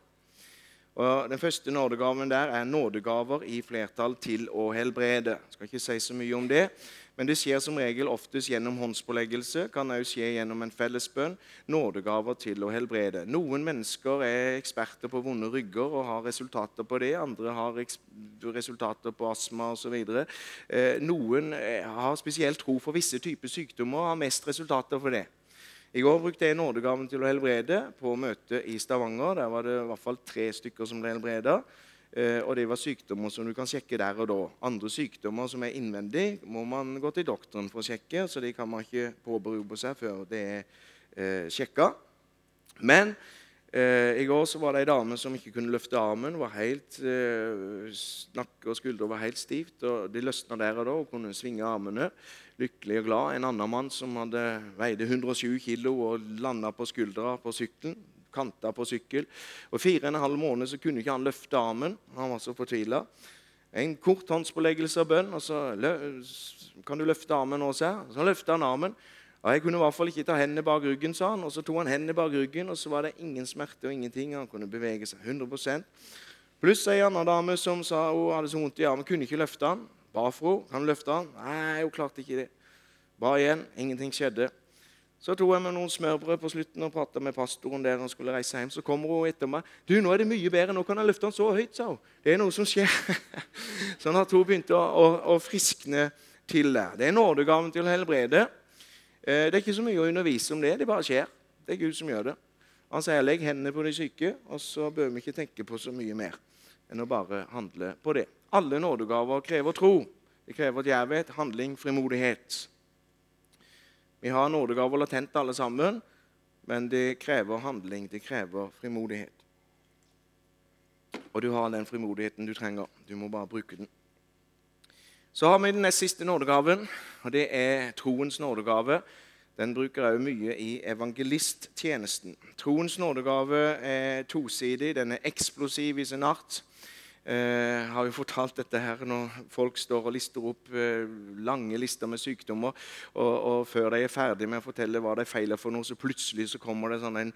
Og Den første nådegaven der er nådegaver i flertall til å helbrede. Jeg skal ikke si så mye om det. Men det skjer som regel oftest gjennom håndspåleggelse. Kan òg skje gjennom en fellesbønn. Nådegaver til å helbrede. Noen mennesker er eksperter på vonde rygger og har resultater på det. Andre har resultater på astma osv. Eh, noen eh, har spesielt tro for visse typer sykdommer og har mest resultater for det. I går brukte jeg nådegaven til å helbrede på møtet i Stavanger. Der var det i hvert fall tre stykker som ble helbreda. Eh, og det var sykdommer som du kan sjekke der og da. Andre sykdommer som er innvendig, må man gå til doktoren for å sjekke. Så de kan man ikke påberope seg før det er eh, sjekka. Men eh, i går så var det ei dame som ikke kunne løfte armen. var helt, eh, Nakke og skuldre var helt stivt. og De løsna der og da og kunne svinge armene. Lykkelig og glad. En annen mann som hadde veide 107 kg og landa på skuldra på sykkelen kanta på sykkel. Og Fire og en halv måned så kunne ikke han løfte armen. Han var så fortvila. En kort håndspåleggelse av bønn, og så kan du løfte armen nå, sa Så løfta han armen. Og Jeg kunne i hvert fall ikke ta hendene bak ryggen, sa han. Og så tok han hendene bak ryggen, og så var det ingen smerte og ingenting. Han kunne bevege seg 100 Pluss ei anna dame som sa hun hadde så vondt i armen, kunne ikke løfte han. Ba for henne. Kan du løfte han? Nei, hun klarte ikke det. Ba igjen. Ingenting skjedde. Så tok jeg med noen smørbrød på slutten og prata med pastoren der han skulle reise hjem. Så kommer hun etter meg. 'Du, nå er det mye bedre. Nå kan jeg løfte han så høyt', sa hun. 'Det er noe som skjer.' [laughs] sånn at hun begynte å, å, å friskne til der. Det er nådegaven til å helbrede. Eh, det er ikke så mye å undervise om det. Det bare skjer. Det er Gud som gjør det. Han sier 'legg hendene på de syke', og så bør vi ikke tenke på så mye mer enn å bare handle på det. Alle nådegaver krever tro. Det krever djervhet, handling, frimodighet. Vi har nådegaver latent, alle sammen, men det krever handling. Det krever frimodighet. Og du har den frimodigheten du trenger. Du må bare bruke den. Så har vi den nest siste nådegaven, og det er troens nådegave. Den bruker jeg mye i evangelisttjenesten. Troens nådegave er tosidig. Den er eksplosiv i sin art. Eh, har jo fortalt dette her når folk står og lister opp eh, lange lister med sykdommer, og, og, før de er ferdig med å fortelle hva de feiler for noe, så plutselig så kommer det sånn en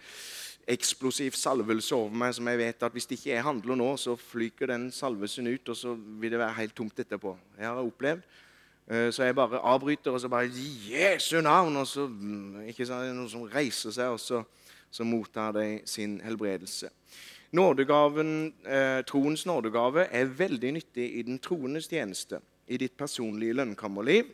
eksplosiv salvelse over meg som jeg vet at hvis det ikke jeg handler nå, så flyker den salvelsen ut, og så vil det være helt tomt etterpå. Jeg har opplevd. Eh, så jeg bare avbryter, og så bare Jesu navn! Og så mm, ikke sant, noen som reiser seg, og så, så mottar de sin helbredelse. Nådegaven, eh, Troens nådegave er veldig nyttig i den troendes tjeneste, i ditt personlige lønnkammerliv.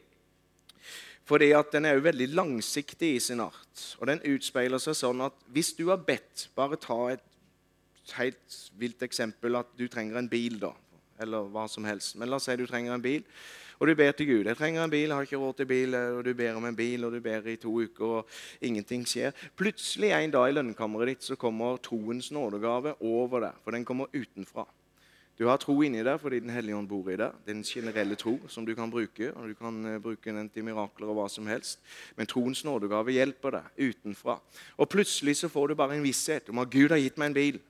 Fordi at Den er jo veldig langsiktig i sin art. Og den utspeiler seg sånn at hvis du har bedt Bare ta et helt vilt eksempel at du trenger en bil, da. Eller hva som helst. Men la oss si du trenger en bil. Og du ber til Gud. 'Jeg trenger en bil, jeg har ikke råd til bil.' Og du ber om en bil, og du ber i to uker, og ingenting skjer. Plutselig en dag i lønnkammeret ditt så kommer troens nådegave over deg. For den kommer utenfra. Du har tro inni deg fordi Den hellige ånd bor i deg. Det er en generelle tro som du kan bruke. og Du kan eh, bruke den til mirakler og hva som helst. Men troens nådegave hjelper deg utenfra. Og plutselig så får du bare en visshet om at Gud har gitt meg en bil.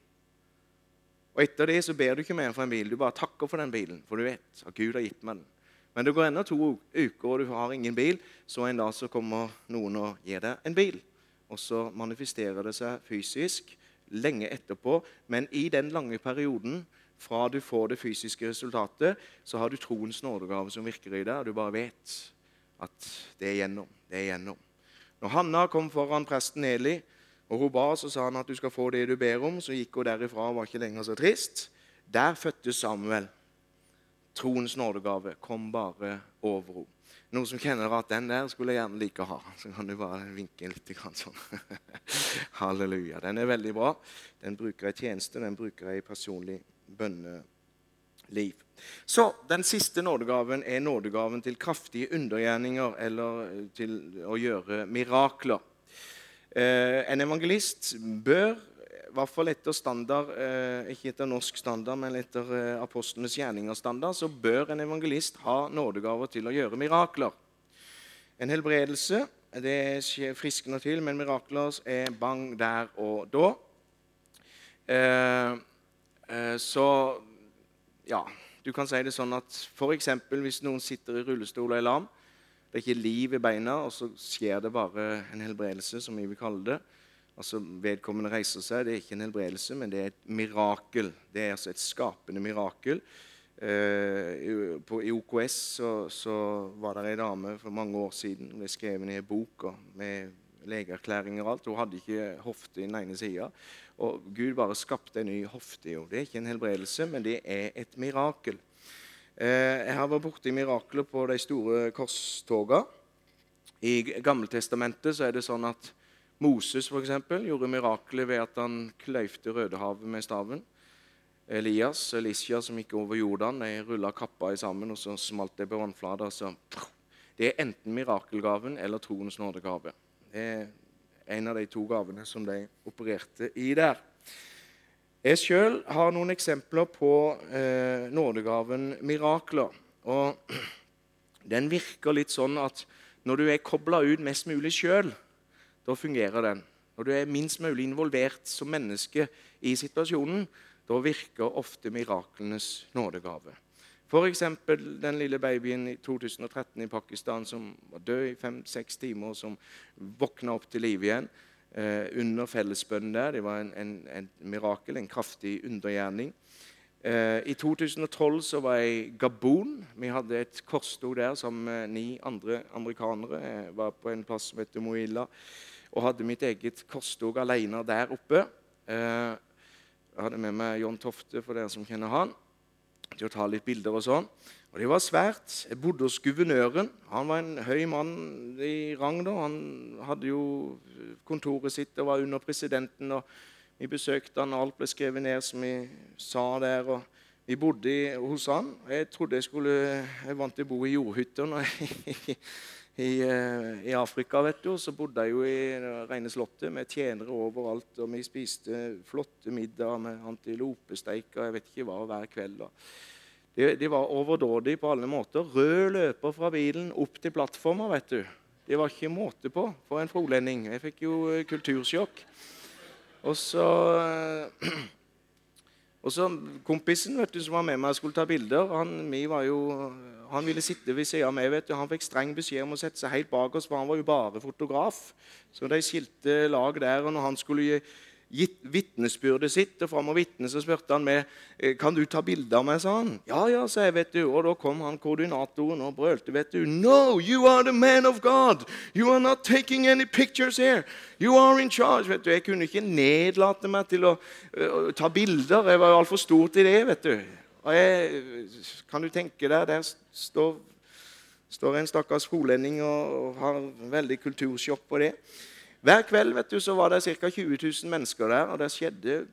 Og etter det så ber du ikke mer for en bil. Du bare takker for den bilen, for du vet at Gud har gitt meg den. Men det går ennå to uker, og du har ingen bil. Så en dag så kommer noen og gir deg en bil. Og så manifesterer det seg fysisk lenge etterpå. Men i den lange perioden fra du får det fysiske resultatet, så har du troens nådegave som virker i deg, og du bare vet at det er gjennom. Det er gjennom. Når Hanna kom foran presten Eli, og hun ba, så sa han at du skal få det du ber om. Så gikk hun derifra og var ikke lenger så trist. Der fødtes Samuel. Troens nådegave kom bare over henne. Noen som kjenner at den der skulle jeg gjerne like å ha. Så kan du bare vinke litt sånn. [laughs] Halleluja. Den er veldig bra. Den bruker jeg i tjeneste, den bruker jeg i personlig bønneliv. Så Den siste nådegaven er nådegaven til kraftige undergjerninger eller til å gjøre mirakler. Eh, en evangelist bør i hvert fall etter standard, eh, ikke etter norsk standard, men etter eh, apostlenes gjerninger-standard, så bør en evangelist ha nådegaver til å gjøre mirakler. En helbredelse det skjer friskende til, men mirakler er bang der og da. Eh, så ja, du kan si det sånn at f.eks. hvis noen sitter i rullestol og er lam, det er ikke liv i beina, og så skjer det bare en helbredelse, som vi vil kalle det altså Vedkommende reiser seg. Det er ikke en helbredelse, men det er et mirakel. Det er altså et skapende mirakel. Uh, på, I OKS så, så var det ei dame for mange år siden ble skrevet i en bok med legeerklæringer og alt. Hun hadde ikke hofte i den ene sida. Og Gud bare skapte en ny hofte henne. Det er ikke en helbredelse, men det er et mirakel. Uh, jeg har vært borti mirakler på de store korstoga. I Gammeltestamentet så er det sånn at Moses for eksempel, gjorde miraklet ved at han kløyvde Rødehavet med staven. Elias og Elisha som gikk over Jordan, de rulla kappa i sammen, og så smalt det på vannflata. Det er enten mirakelgaven eller troens nådegave. Det er en av de to gavene som de opererte i der. Jeg sjøl har noen eksempler på eh, nådegaven mirakler. Og [clears throat] den virker litt sånn at når du er kobla ut mest mulig sjøl, da fungerer den. Når du er minst mulig involvert som menneske i situasjonen, da virker ofte miraklenes nådegave. F.eks. den lille babyen i 2013 i Pakistan som var død i fem-seks timer, som våkna opp til liv igjen eh, under fellesbønnen der. Det var en, en, en, mirakel, en kraftig undergjerning. Eh, I 2012 så var jeg i Gabon. Vi hadde et korstog der sammen med ni andre amerikanere. Jeg var på en plass som heter Moila og hadde mitt eget korstog alene der oppe. Eh, jeg hadde med meg John Tofte, for dere som kjenner han, til å ta litt bilder. og sånn. Og Det var svært. Jeg bodde hos guvernøren. Han var en høy mann i rang. da. Han hadde jo kontoret sitt og var under presidenten. og Vi besøkte han, og alt ble skrevet ned som vi sa der. og Vi bodde hos han. Jeg trodde jeg skulle Jeg vant til å bo i jordhytter når jeg i, eh, i, Afrika. vet du, Så bodde jeg jo i rene slottet med tjenere overalt. Og vi spiste flotte middager med antilopesteik og jeg vet ikke hva hver kveld. De, de var overdådige på alle måter. Rød løper fra bilen opp til plattforma. vet du. Det var ikke måte på for en frolending. Jeg fikk jo eh, kultursjokk. Og så eh, og så Kompisen vet du, som var med meg og skulle ta bilder, han, jo, han ville sitte ved siden av meg. vet du, Han fikk streng beskjed om å sette seg helt bak oss, for han var jo bare fotograf. Så de skilte lag der. og når han skulle gi gitt vitnesbyrdet sitt, og fram og vitne, så spurte han meg «Eh, kan du ta bilde av meg. sa han. Ja, ja, sa jeg, vet du. Og da kom han koordinatoren og brølte. vet du, No, you are the man of God. You are not taking any pictures here. You are in charge. vet du. Jeg kunne ikke nedlate meg til å uh, ta bilder. Jeg var jo altfor stor til det. vet du. Og jeg, Kan du tenke deg, der står, står en stakkars skolending og, og har veldig kultursjokk på det. Hver kveld vet du, så var det ca. 20 000 mennesker der, og det skjedde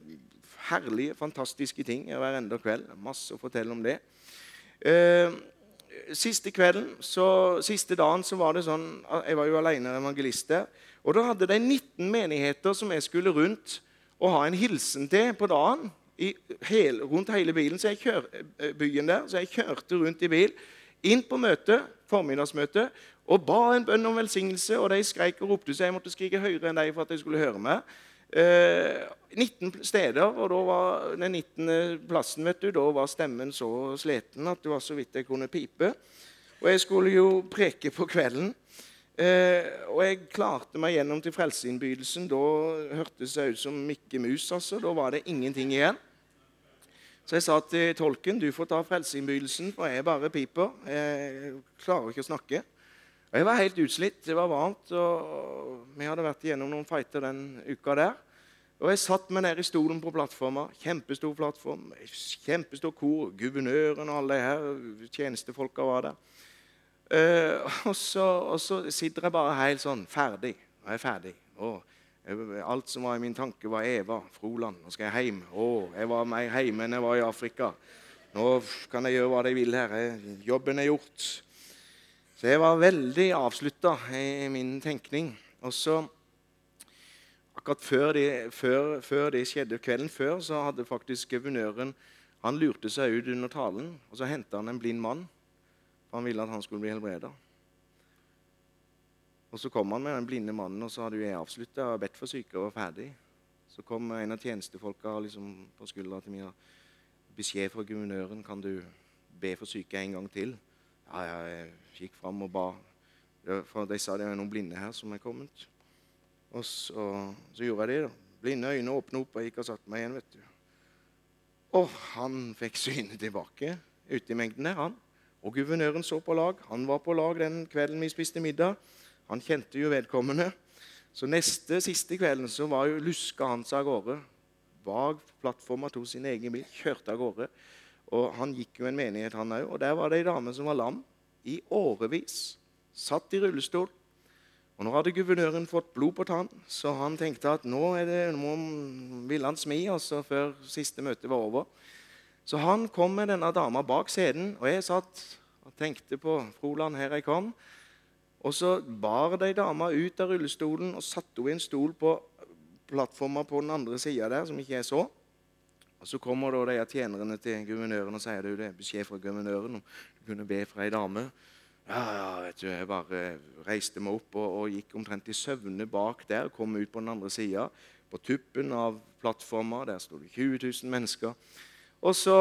herlige, fantastiske ting hver enda kveld. Masse å fortelle om det. Eh, siste kvelden, så, siste dagen så var det sånn Jeg var jo alene evangelist der. Og da hadde de 19 menigheter som jeg skulle rundt og ha en hilsen til på dagen. Hel, rundt hele bilen, så jeg kjør, eh, byen der, så jeg kjørte rundt i bil. Inn på møtet, formiddagsmøte og ba en bønn om velsignelse. Og de skreik og ropte, så jeg måtte skrike høyere enn de for at de skulle høre meg. Eh, 19 steder, og da var den 19. plassen vet du, da var stemmen så sliten at det var så vidt jeg kunne pipe. Og jeg skulle jo preke på kvelden. Eh, og jeg klarte meg gjennom til frelseinnbydelsen. Da hørtes jeg ut som Mikke Mus. altså. Da var det ingenting igjen. Så jeg sa til tolken du får ta frelseinnbydelsen, for jeg bare piper. Jeg klarer ikke å snakke. Og Jeg var helt utslitt. Det var varmt. og Vi hadde vært igjennom noen fighter den uka der. Og Jeg satt meg ned i stolen på plattforma. Kjempestor plattform, kjempestor kor. Guvernøren og alle de her tjenestefolka var der. Uh, og, så, og, så, sitter jeg bare helt sånn ferdig. Jeg er ferdig. Og alt som var i min tanke, var Eva Froland. Nå skal jeg hjem. Å, jeg var mer hjemme enn jeg var i Afrika. Nå kan jeg gjøre hva jeg vil her. Jobben er gjort. Så jeg var veldig avslutta i min tenkning. Og så Akkurat før det, før, før det, skjedde kvelden før, så hadde faktisk guvernøren han lurte seg ut under talen, og så henta han en blind mann. For han ville at han skulle bli helbreda. Og Så kom han med den blinde mannen, og så hadde jeg avslutta og bedt for syke og var ferdig. Så kom en av tjenestefolka liksom på skuldra til meg. Beskjed fra guvernøren. Kan du be for syke en gang til? Ja, jeg gikk fram og ba. For de sa det er noen blinde her som er kommet. Og så, så gjorde jeg det. da. Blinde øyne åpna opp, og jeg gikk og satte meg igjen. vet du. Og han fikk synet tilbake ute i mengden der, han. Og guvernøren så på lag. Han var på lag den kvelden vi spiste middag. Han kjente jo vedkommende. Så neste, siste kvelden så var jo luska hans av gårde. Bak plattforma tok sin egen bil, kjørte av gårde. Og Han gikk jo en menighet, han òg. Og der var det ei dame som var lam i årevis. Satt i rullestol. Og Nå hadde guvernøren fått blod på tann, så han tenkte at nå, er det, nå ville han smi altså, før siste møte var over. Så han kom med denne dama bak scenen, og jeg satt og tenkte på Froland, her jeg kom. Og så bar de dama ut av rullestolen og satte henne i en stol på plattforma på den andre sida der, som ikke jeg så. Og Så kommer da de tjenerne til guvernøren og sier du, det er beskjed fra guvernøren om du kunne be for ei dame. Ja, ja, vet du, Jeg bare reiste meg opp og, og gikk omtrent i søvne bak der. Kom ut på den andre sida. På tuppen av plattforma der sto det 20 000 mennesker. Og så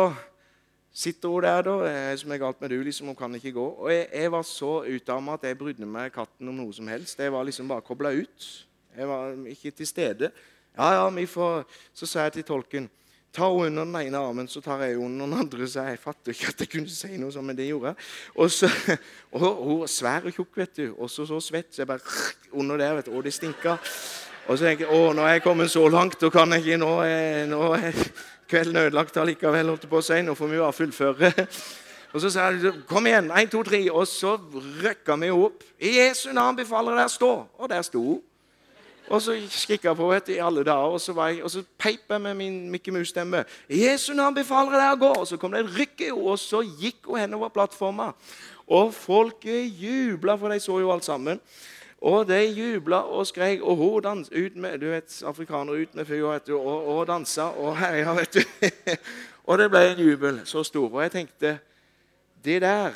sitter hun der, da. Eh, som er galt med du, liksom, Hun kan ikke gå. Og jeg, jeg var så utarma at jeg brydde meg katten om noe som helst. Jeg var liksom bare kobla ut. Jeg var ikke til stede. Ja, ja, vi får... Så sa jeg til tolken Ta hun under den ene armen, så tar jeg under den andre. Så jeg fatter ikke at jeg kunne si noe sånt, men det gjorde jeg. Og, så, [laughs] og hun var svær og tjukk, vet du. Og så, så svett. Så jeg bare [laughs] under der, vet du. Og det stinka. Og så tenker jeg å, nå er jeg kommet så langt, da kan jeg ikke nå, nå er [laughs] kvelden ødelagt allikevel. holdt på å si. Nå får vi bare fullføre. Og så sa jeg kom igjen, én, to, tre. Og så røkka vi opp. I Jesu navn befaler jeg deg å stå. Og der sto hun. Og så kikka på henne i alle dager, og så, var jeg, og så peip jeg med min Mikke Mus-stemme. Jesu navn befaler jeg deg å gå. Og så kom det et rykk og så gikk hun henover plattforma. Og folket jubla, for de så jo alt sammen. Og de jubla og skrek, og hun dansa ut med du vet, afrikanere ut med fyr og, og dansa og herja, vet du. [laughs] og det ble en jubel så stor. Og jeg tenkte Det der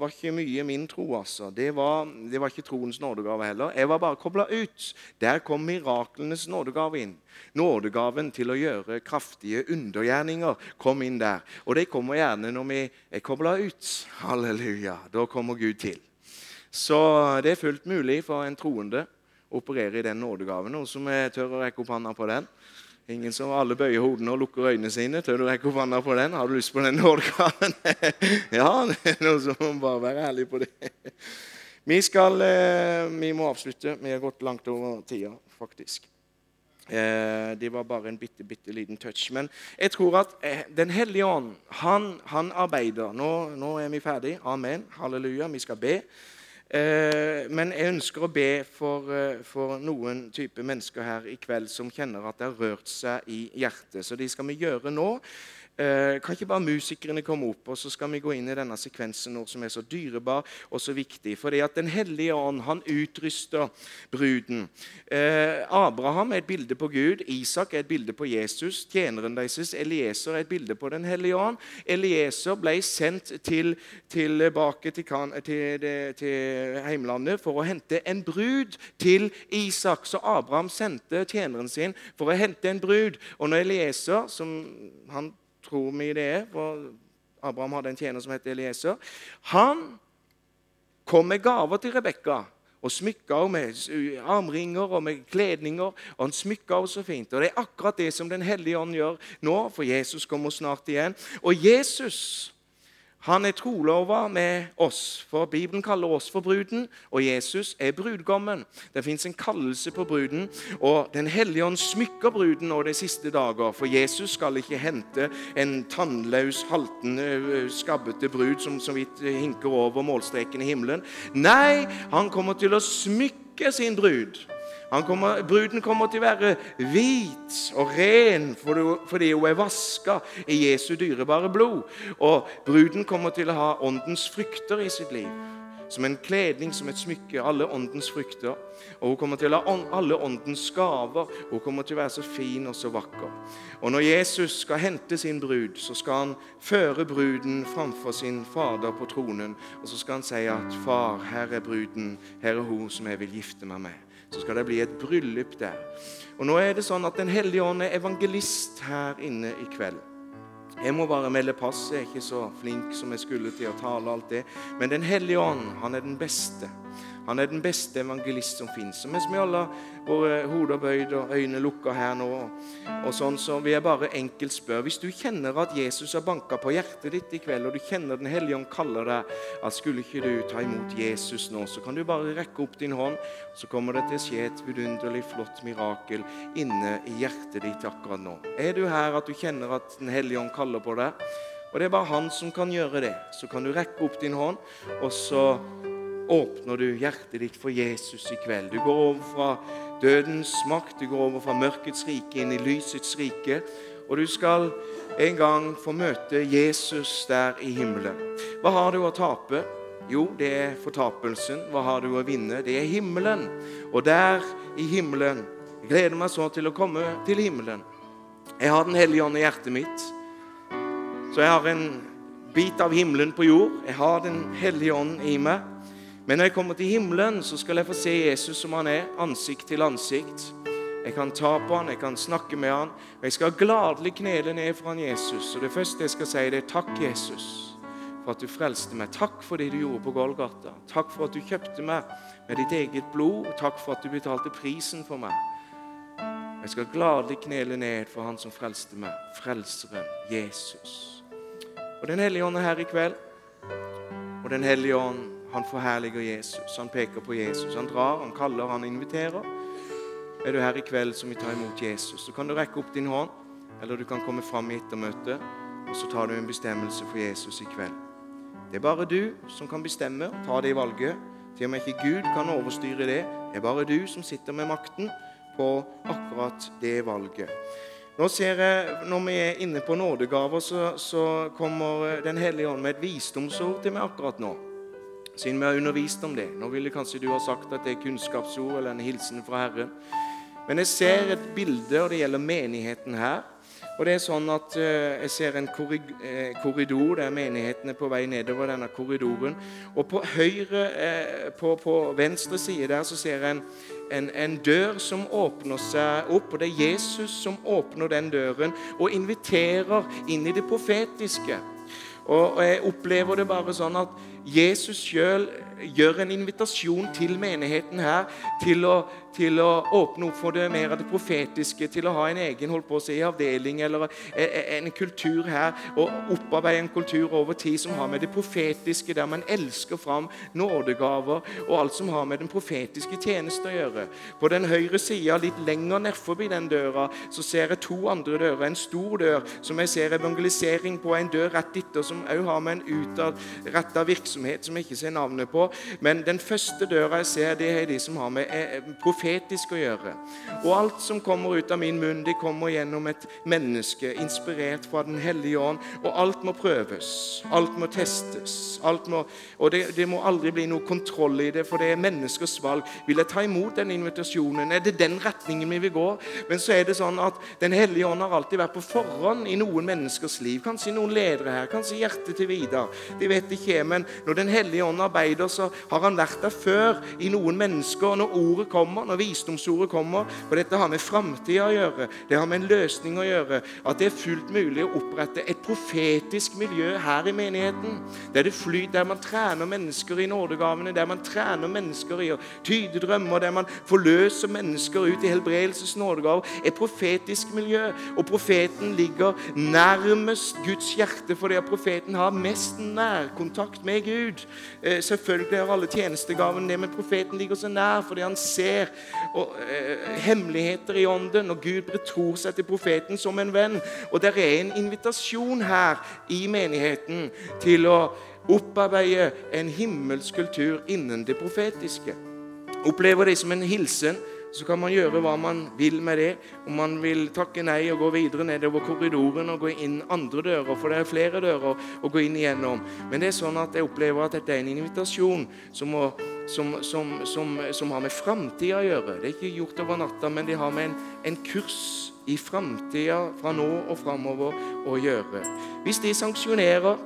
var ikke mye min tro, altså. Det var, det var ikke troens nådegave heller. Jeg var bare kobla ut. Der kom miraklenes nådegave inn. Nådegaven til å gjøre kraftige undergjerninger kom inn der. Og det kommer gjerne når vi er kobla ut. Halleluja. Da kommer Gud til. Så det er fullt mulig for en troende å operere i den nådegaven. Noen som tør å rekke opp hånda på den? Ingen som alle bøyer hodene og lukker øynene sine. Tør du rekke opp hånda på den? Har du lyst på den nådegaven? [laughs] ja, det er noen som må bare være ærlig på det. Vi, skal, eh, vi må avslutte. Vi har gått langt over tida, faktisk. Eh, det var bare en bitte, bitte liten touch. Men jeg tror at eh, Den hellige ånd, han, han arbeider. Nå, nå er vi ferdig. Amen. Halleluja. Vi skal be. Eh, men jeg ønsker å be for, eh, for, noen type mennesker her i kveld som kjenner at det har rørt seg i hjertet. Så det skal vi gjøre nå. Eh, kan ikke bare musikerne komme opp, og så skal vi gå inn i denne sekvensen nå, som er så dyrebar og så viktig? Fordi at Den hellige ånd han utruster bruden. Eh, Abraham er et bilde på Gud. Isak er et bilde på Jesus. Tjeneren deres Elieser er et bilde på Den hellige ånd. Elieser ble sendt til, tilbake til, til, til heimlandet for å hente en brud til Isak. Så Abraham sendte tjeneren sin for å hente en brud. Og når Elieser, som han tror vi det er, for Abraham hadde en tjener som het Elieser. Han kom med gaver til Rebekka. Og smykka henne med armringer og med kledninger. Og han smykka henne så fint. Og det er akkurat det som Den hellige ånd gjør nå, for Jesus kommer snart igjen. Og Jesus han er trolova med oss, for Bibelen kaller oss for bruden, og Jesus er brudgommen. Det fins en kallelse på bruden, og Den hellige ånd smykker bruden nå de siste dager. For Jesus skal ikke hente en tannløs, haltende, skabbete brud som så vidt hinker over målstreken i himmelen. Nei, han kommer til å smykke sin brud. Kommer, bruden kommer til å være hvit og ren fordi hun er vaska i Jesu dyrebare blod. Og bruden kommer til å ha åndens frykter i sitt liv. Som en kledning, som et smykke. Alle åndens frykter. Og hun kommer til å ha alle åndens gaver. Hun kommer til å være så fin og så vakker. Og når Jesus skal hente sin brud, så skal han føre bruden framfor sin fader på tronen. Og så skal han si at 'Far, her er bruden. Her er hun som jeg vil gifte meg med' så skal det bli et bryllup der. Og nå er det sånn at Den hellige ånd er evangelist her inne i kveld. Jeg må bare melde pass. Jeg er ikke så flink som jeg skulle til å tale alt det. Men Den hellige ånd, han er den beste. Han er den beste evangelist som fins. Mens vi alle har våre hoder bøyd og øyne lukka her nå, og sånn, så vil jeg bare enkelt spørre Hvis du kjenner at Jesus har banka på hjertet ditt i kveld, og du kjenner Den hellige ånd kaller deg at skulle ikke du ta imot Jesus nå, så kan du bare rekke opp din hånd, så kommer det til å skje et vidunderlig flott mirakel inne i hjertet ditt akkurat nå. Er du her at du kjenner at Den hellige ånd kaller på deg? Og det er bare han som kan gjøre det. Så kan du rekke opp din hånd, og så åpner du hjertet ditt for Jesus i kveld. Du går over fra dødens makt, du går over fra mørkets rike inn i lysets rike. Og du skal en gang få møte Jesus der i himmelen. Hva har du å tape? Jo, det er fortapelsen. Hva har du å vinne? Det er himmelen. Og der i himmelen Jeg gleder meg så til å komme til himmelen. Jeg har Den hellige ånd i hjertet mitt. Så jeg har en bit av himmelen på jord. Jeg har Den hellige ånd i meg. Men når jeg kommer til himmelen, så skal jeg få se Jesus som han er, ansikt til ansikt. Jeg kan ta på han, jeg kan snakke med han, og jeg skal gladelig knele ned for han Jesus. Og det første jeg skal si, det er takk, Jesus, for at du frelste meg. Takk for det du gjorde på Golgata. Takk for at du kjøpte meg med ditt eget blod. Og takk for at du betalte prisen for meg. Jeg skal gladelig knele ned for han som frelste meg, frelseren Jesus. Og Den hellige ånd er her i kveld. Og Den hellige ånd han forherliger Jesus. Han peker på Jesus. Han drar, han kaller, han inviterer. Er du her i kveld som vil ta imot Jesus, så kan du rekke opp din hånd, eller du kan komme fram i ettermøtet, og så tar du en bestemmelse for Jesus i kveld. Det er bare du som kan bestemme og ta det valget. Til og med ikke Gud kan overstyre det. Det er bare du som sitter med makten på akkurat det valget. Nå ser jeg, Når vi er inne på nådegaver, så, så kommer Den hellige ånd med et visdomsord til meg akkurat nå siden vi har undervist om det. Nå ville kanskje du ha sagt at det er kunnskapsord eller en hilsen fra Herren. Men jeg ser et bilde, og det gjelder menigheten her. Og det er sånn at uh, Jeg ser en eh, korridor der menigheten er på vei nedover denne korridoren. Og på høyre, uh, på, på, venstre side der så ser jeg en, en, en, dør som åpner seg opp. Og det er Jesus som åpner den døren og inviterer inn i det profetiske. Og, og jeg opplever det bare sånn at Jesus sjøl gjør en invitasjon til menigheten her til å, til å, åpne opp for det mer av det profetiske, til å ha en egen holdt på å si, avdeling eller en kultur her, og opparbeide en kultur over tid som har med det profetiske, der man elsker fram nådegaver og alt som har med den profetiske tjeneste å gjøre. På den høyre sida, litt lenger nedforbi den døra, så ser jeg to andre dører. En stor dør som jeg ser evangelisering på, en dør rett etter som òg har med en utadretta virksomhet som jeg ikke ser navnet på. Men den første døra jeg ser, det er de som har med eh, profetisk å gjøre. Og alt som kommer ut av min munn, det kommer gjennom et menneske inspirert fra Den hellige ånd. Og alt må prøves. Alt må testes. Alt må, og det, det, må aldri bli noe kontroll i det, for det er menneskers valg. Vil jeg ta imot den invitasjonen? Er det den retningen vi vil gå? Men så er det sånn at Den hellige ånd har alltid vært på forhånd i noen menneskers liv. Kanskje noen ledere her, kanskje hjertet til Vidar. De vet ikke, men Når Den hellige ånd arbeider, så har han vært der før i noen mennesker. Når ordet kommer, når visdomsordet kommer For dette har med framtida å gjøre. Det har med en løsning å gjøre. At det er fullt mulig å opprette et profetisk miljø her i menigheten. Der det flyter, der man trener mennesker i nådegavene, der man trener mennesker i å tyde drømmer, der man forløser mennesker ut i helbredelses nådegave. Et profetisk miljø. Og profeten ligger nærmest Guds hjerte, fordi profeten har mest nærkontakt med Gud. Eh, selvfølgelig har alle tjenestegavene det, men profeten ligger så nær fordi han ser og, eh, hemmeligheter i ånden. Og Gud betror seg til profeten som en venn. Og det er en invitasjon her i menigheten til å opparbeide en himmelsk kultur innen det profetiske. Opplever det som en hilsen så kan man gjøre hva man vil med det. Om man vil takke nei og gå videre nedover korridoren og gå inn andre dører, for det er flere dører å gå inn igjennom. Men det er sånn at jeg opplever at dette er en invitasjon som, må, som, som, som har med framtida å gjøre. Det er ikke gjort over natta, men det har med en, en kurs i framtida, fra nå og framover, å gjøre. Hvis de sanksjonerer,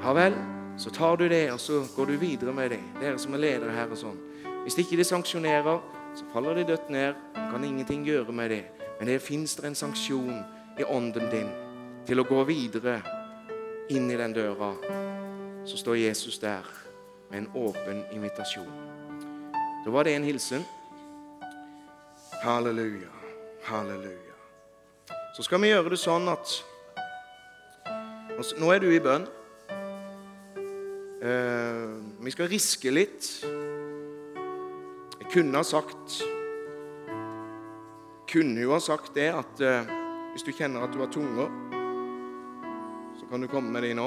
ja vel, så tar du det, og så går du videre med det. Dere som er ledere her og sånn. Hvis ikke de sanksjonerer, så faller de dødt ned. Du kan ingenting gjøre med det. Men det fins en sanksjon i ånden din til å gå videre inn i den døra. Så står Jesus der med en åpen invitasjon. Da var det en hilsen. Halleluja, halleluja. Så skal vi gjøre det sånn at Nå er du i bønn. Uh, vi skal riske litt kunne ha sagt Kunne jo ha sagt det at eh, hvis du kjenner at du har tunger, så kan du komme med det nå.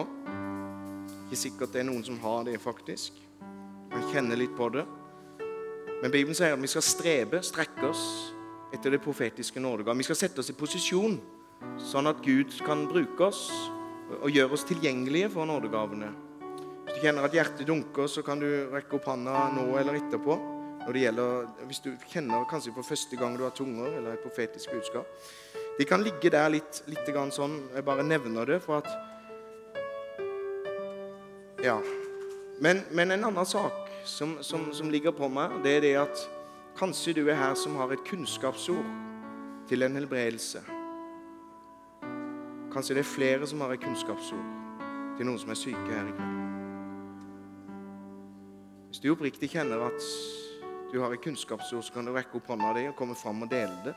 Ikke sikkert det er noen som har det, faktisk. Du kan kjenne litt på det. Men Bibelen sier at vi skal strebe, strekke oss etter det profetiske nådegave. Vi skal sette oss i posisjon, sånn at Gud kan bruke oss og gjøre oss tilgjengelige for nådegavene. Hvis du kjenner at hjertet dunker, så kan du rekke opp handa nå eller etterpå når det gjelder Hvis du kjenner kanskje for første gang du har tunger, eller et profetisk budskap De kan ligge der litt, litt sånn Jeg bare nevner det for at Ja. Men, men en annen sak som, som, som, ligger på meg, det er det at kanskje du er her som har et kunnskapsord til en helbredelse. Kanskje det er flere som har et kunnskapsord til noen som er syke her i kveld. Hvis du oppriktig kjenner at du har et kunnskapsord, så kan du rekke opp hånda di og komme fram og dele det.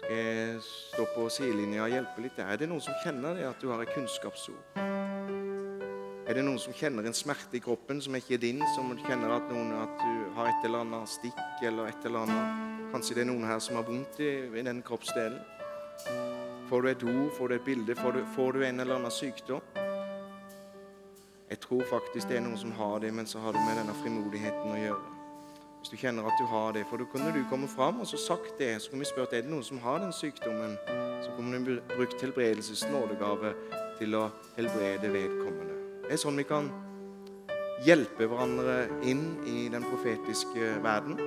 Skal jeg stå på sidelinja og hjelpe litt? Er det noen som kjenner det, at du har et kunnskapsord? Er det noen som kjenner en smerte i kroppen som ikke er din? Som kjenner at, noen, at du har et eller annet stikk eller et eller annet? Kanskje det er noen her som har vondt i, i den kroppsdelen? Får du et ord, får du et bilde, får du, får du en eller annen sykdom? Jeg tror faktisk det er noen som har det, men så har det med denne frimodigheten å gjøre. Hvis du kjenner at du har det, for da kunne du komme fram og så sagt det. Så kunne vi spurt er det noen som har den sykdommen. Så kunne vi brukt helbredelses nådegave til å helbrede vedkommende. Det er sånn vi kan hjelpe hverandre inn i den profetiske verden.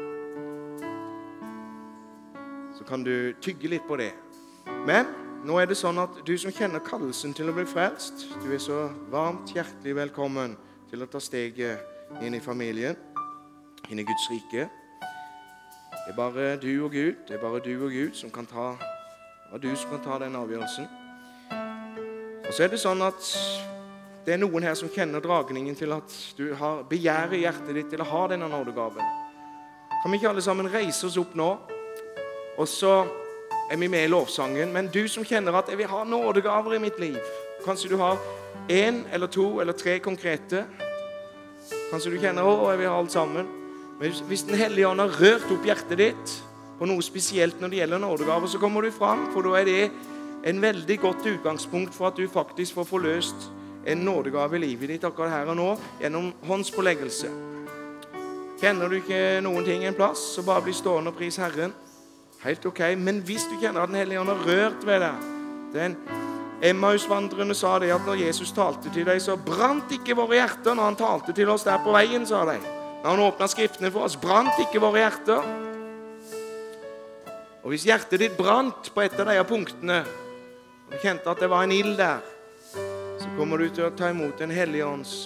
Så kan du tygge litt på det. Men nå er det sånn at du som kjenner kallelsen til å bli frelst, du er så varmt hjertelig velkommen til å ta steget inn i familien, inn i Guds rike. Det er bare du og Gud, det er bare du og Gud som kan ta, du som kan ta den avgjørelsen. Og så er det sånn at det er noen her som kjenner dragningen til at du har begjæret i hjertet ditt til å ha denne nådegaven. Kan vi ikke alle sammen reise oss opp nå? Og så er vi med i lovsangen. Men du som kjenner at 'jeg vil ha nådegaver i mitt liv' Kanskje du har én eller to eller tre konkrete. Kanskje du kjenner 'Å, jeg vil ha alt sammen'. Men hvis Den hellige ånd har rørt opp hjertet ditt på noe spesielt når det gjelder nådegaver, så kommer du fram, for da er det en veldig godt utgangspunkt for at du faktisk får forløst en nådegave i livet ditt akkurat her og nå gjennom håndspåleggelse. Kjenner du ikke noen ting en plass, så bare bli stående og pris Herren. Helt ok. Men hvis du kjenner at Den hellige ånd har rørt ved deg den Emmaus-vandrerne sa det at når Jesus talte til dem, så brant ikke våre hjerter når han talte til oss der på veien, sa de. Når han åpna Skriftene for oss, brant ikke våre hjerter. Og hvis hjertet ditt brant på et av disse punktene, og du kjente at det var en ild der, så kommer du til å ta imot Den hellige ånds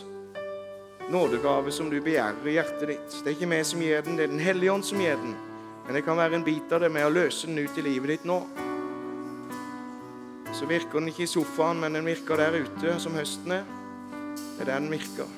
nådegave som du begjærer i hjertet ditt. Det er ikke vi som gir den, det er Den hellige ånd som gir den. Men det kan være en bit av det med å løse den ut i livet ditt nå. Så virker den ikke i sofaen, men den virker der ute, som høsten er. Det er der den virker.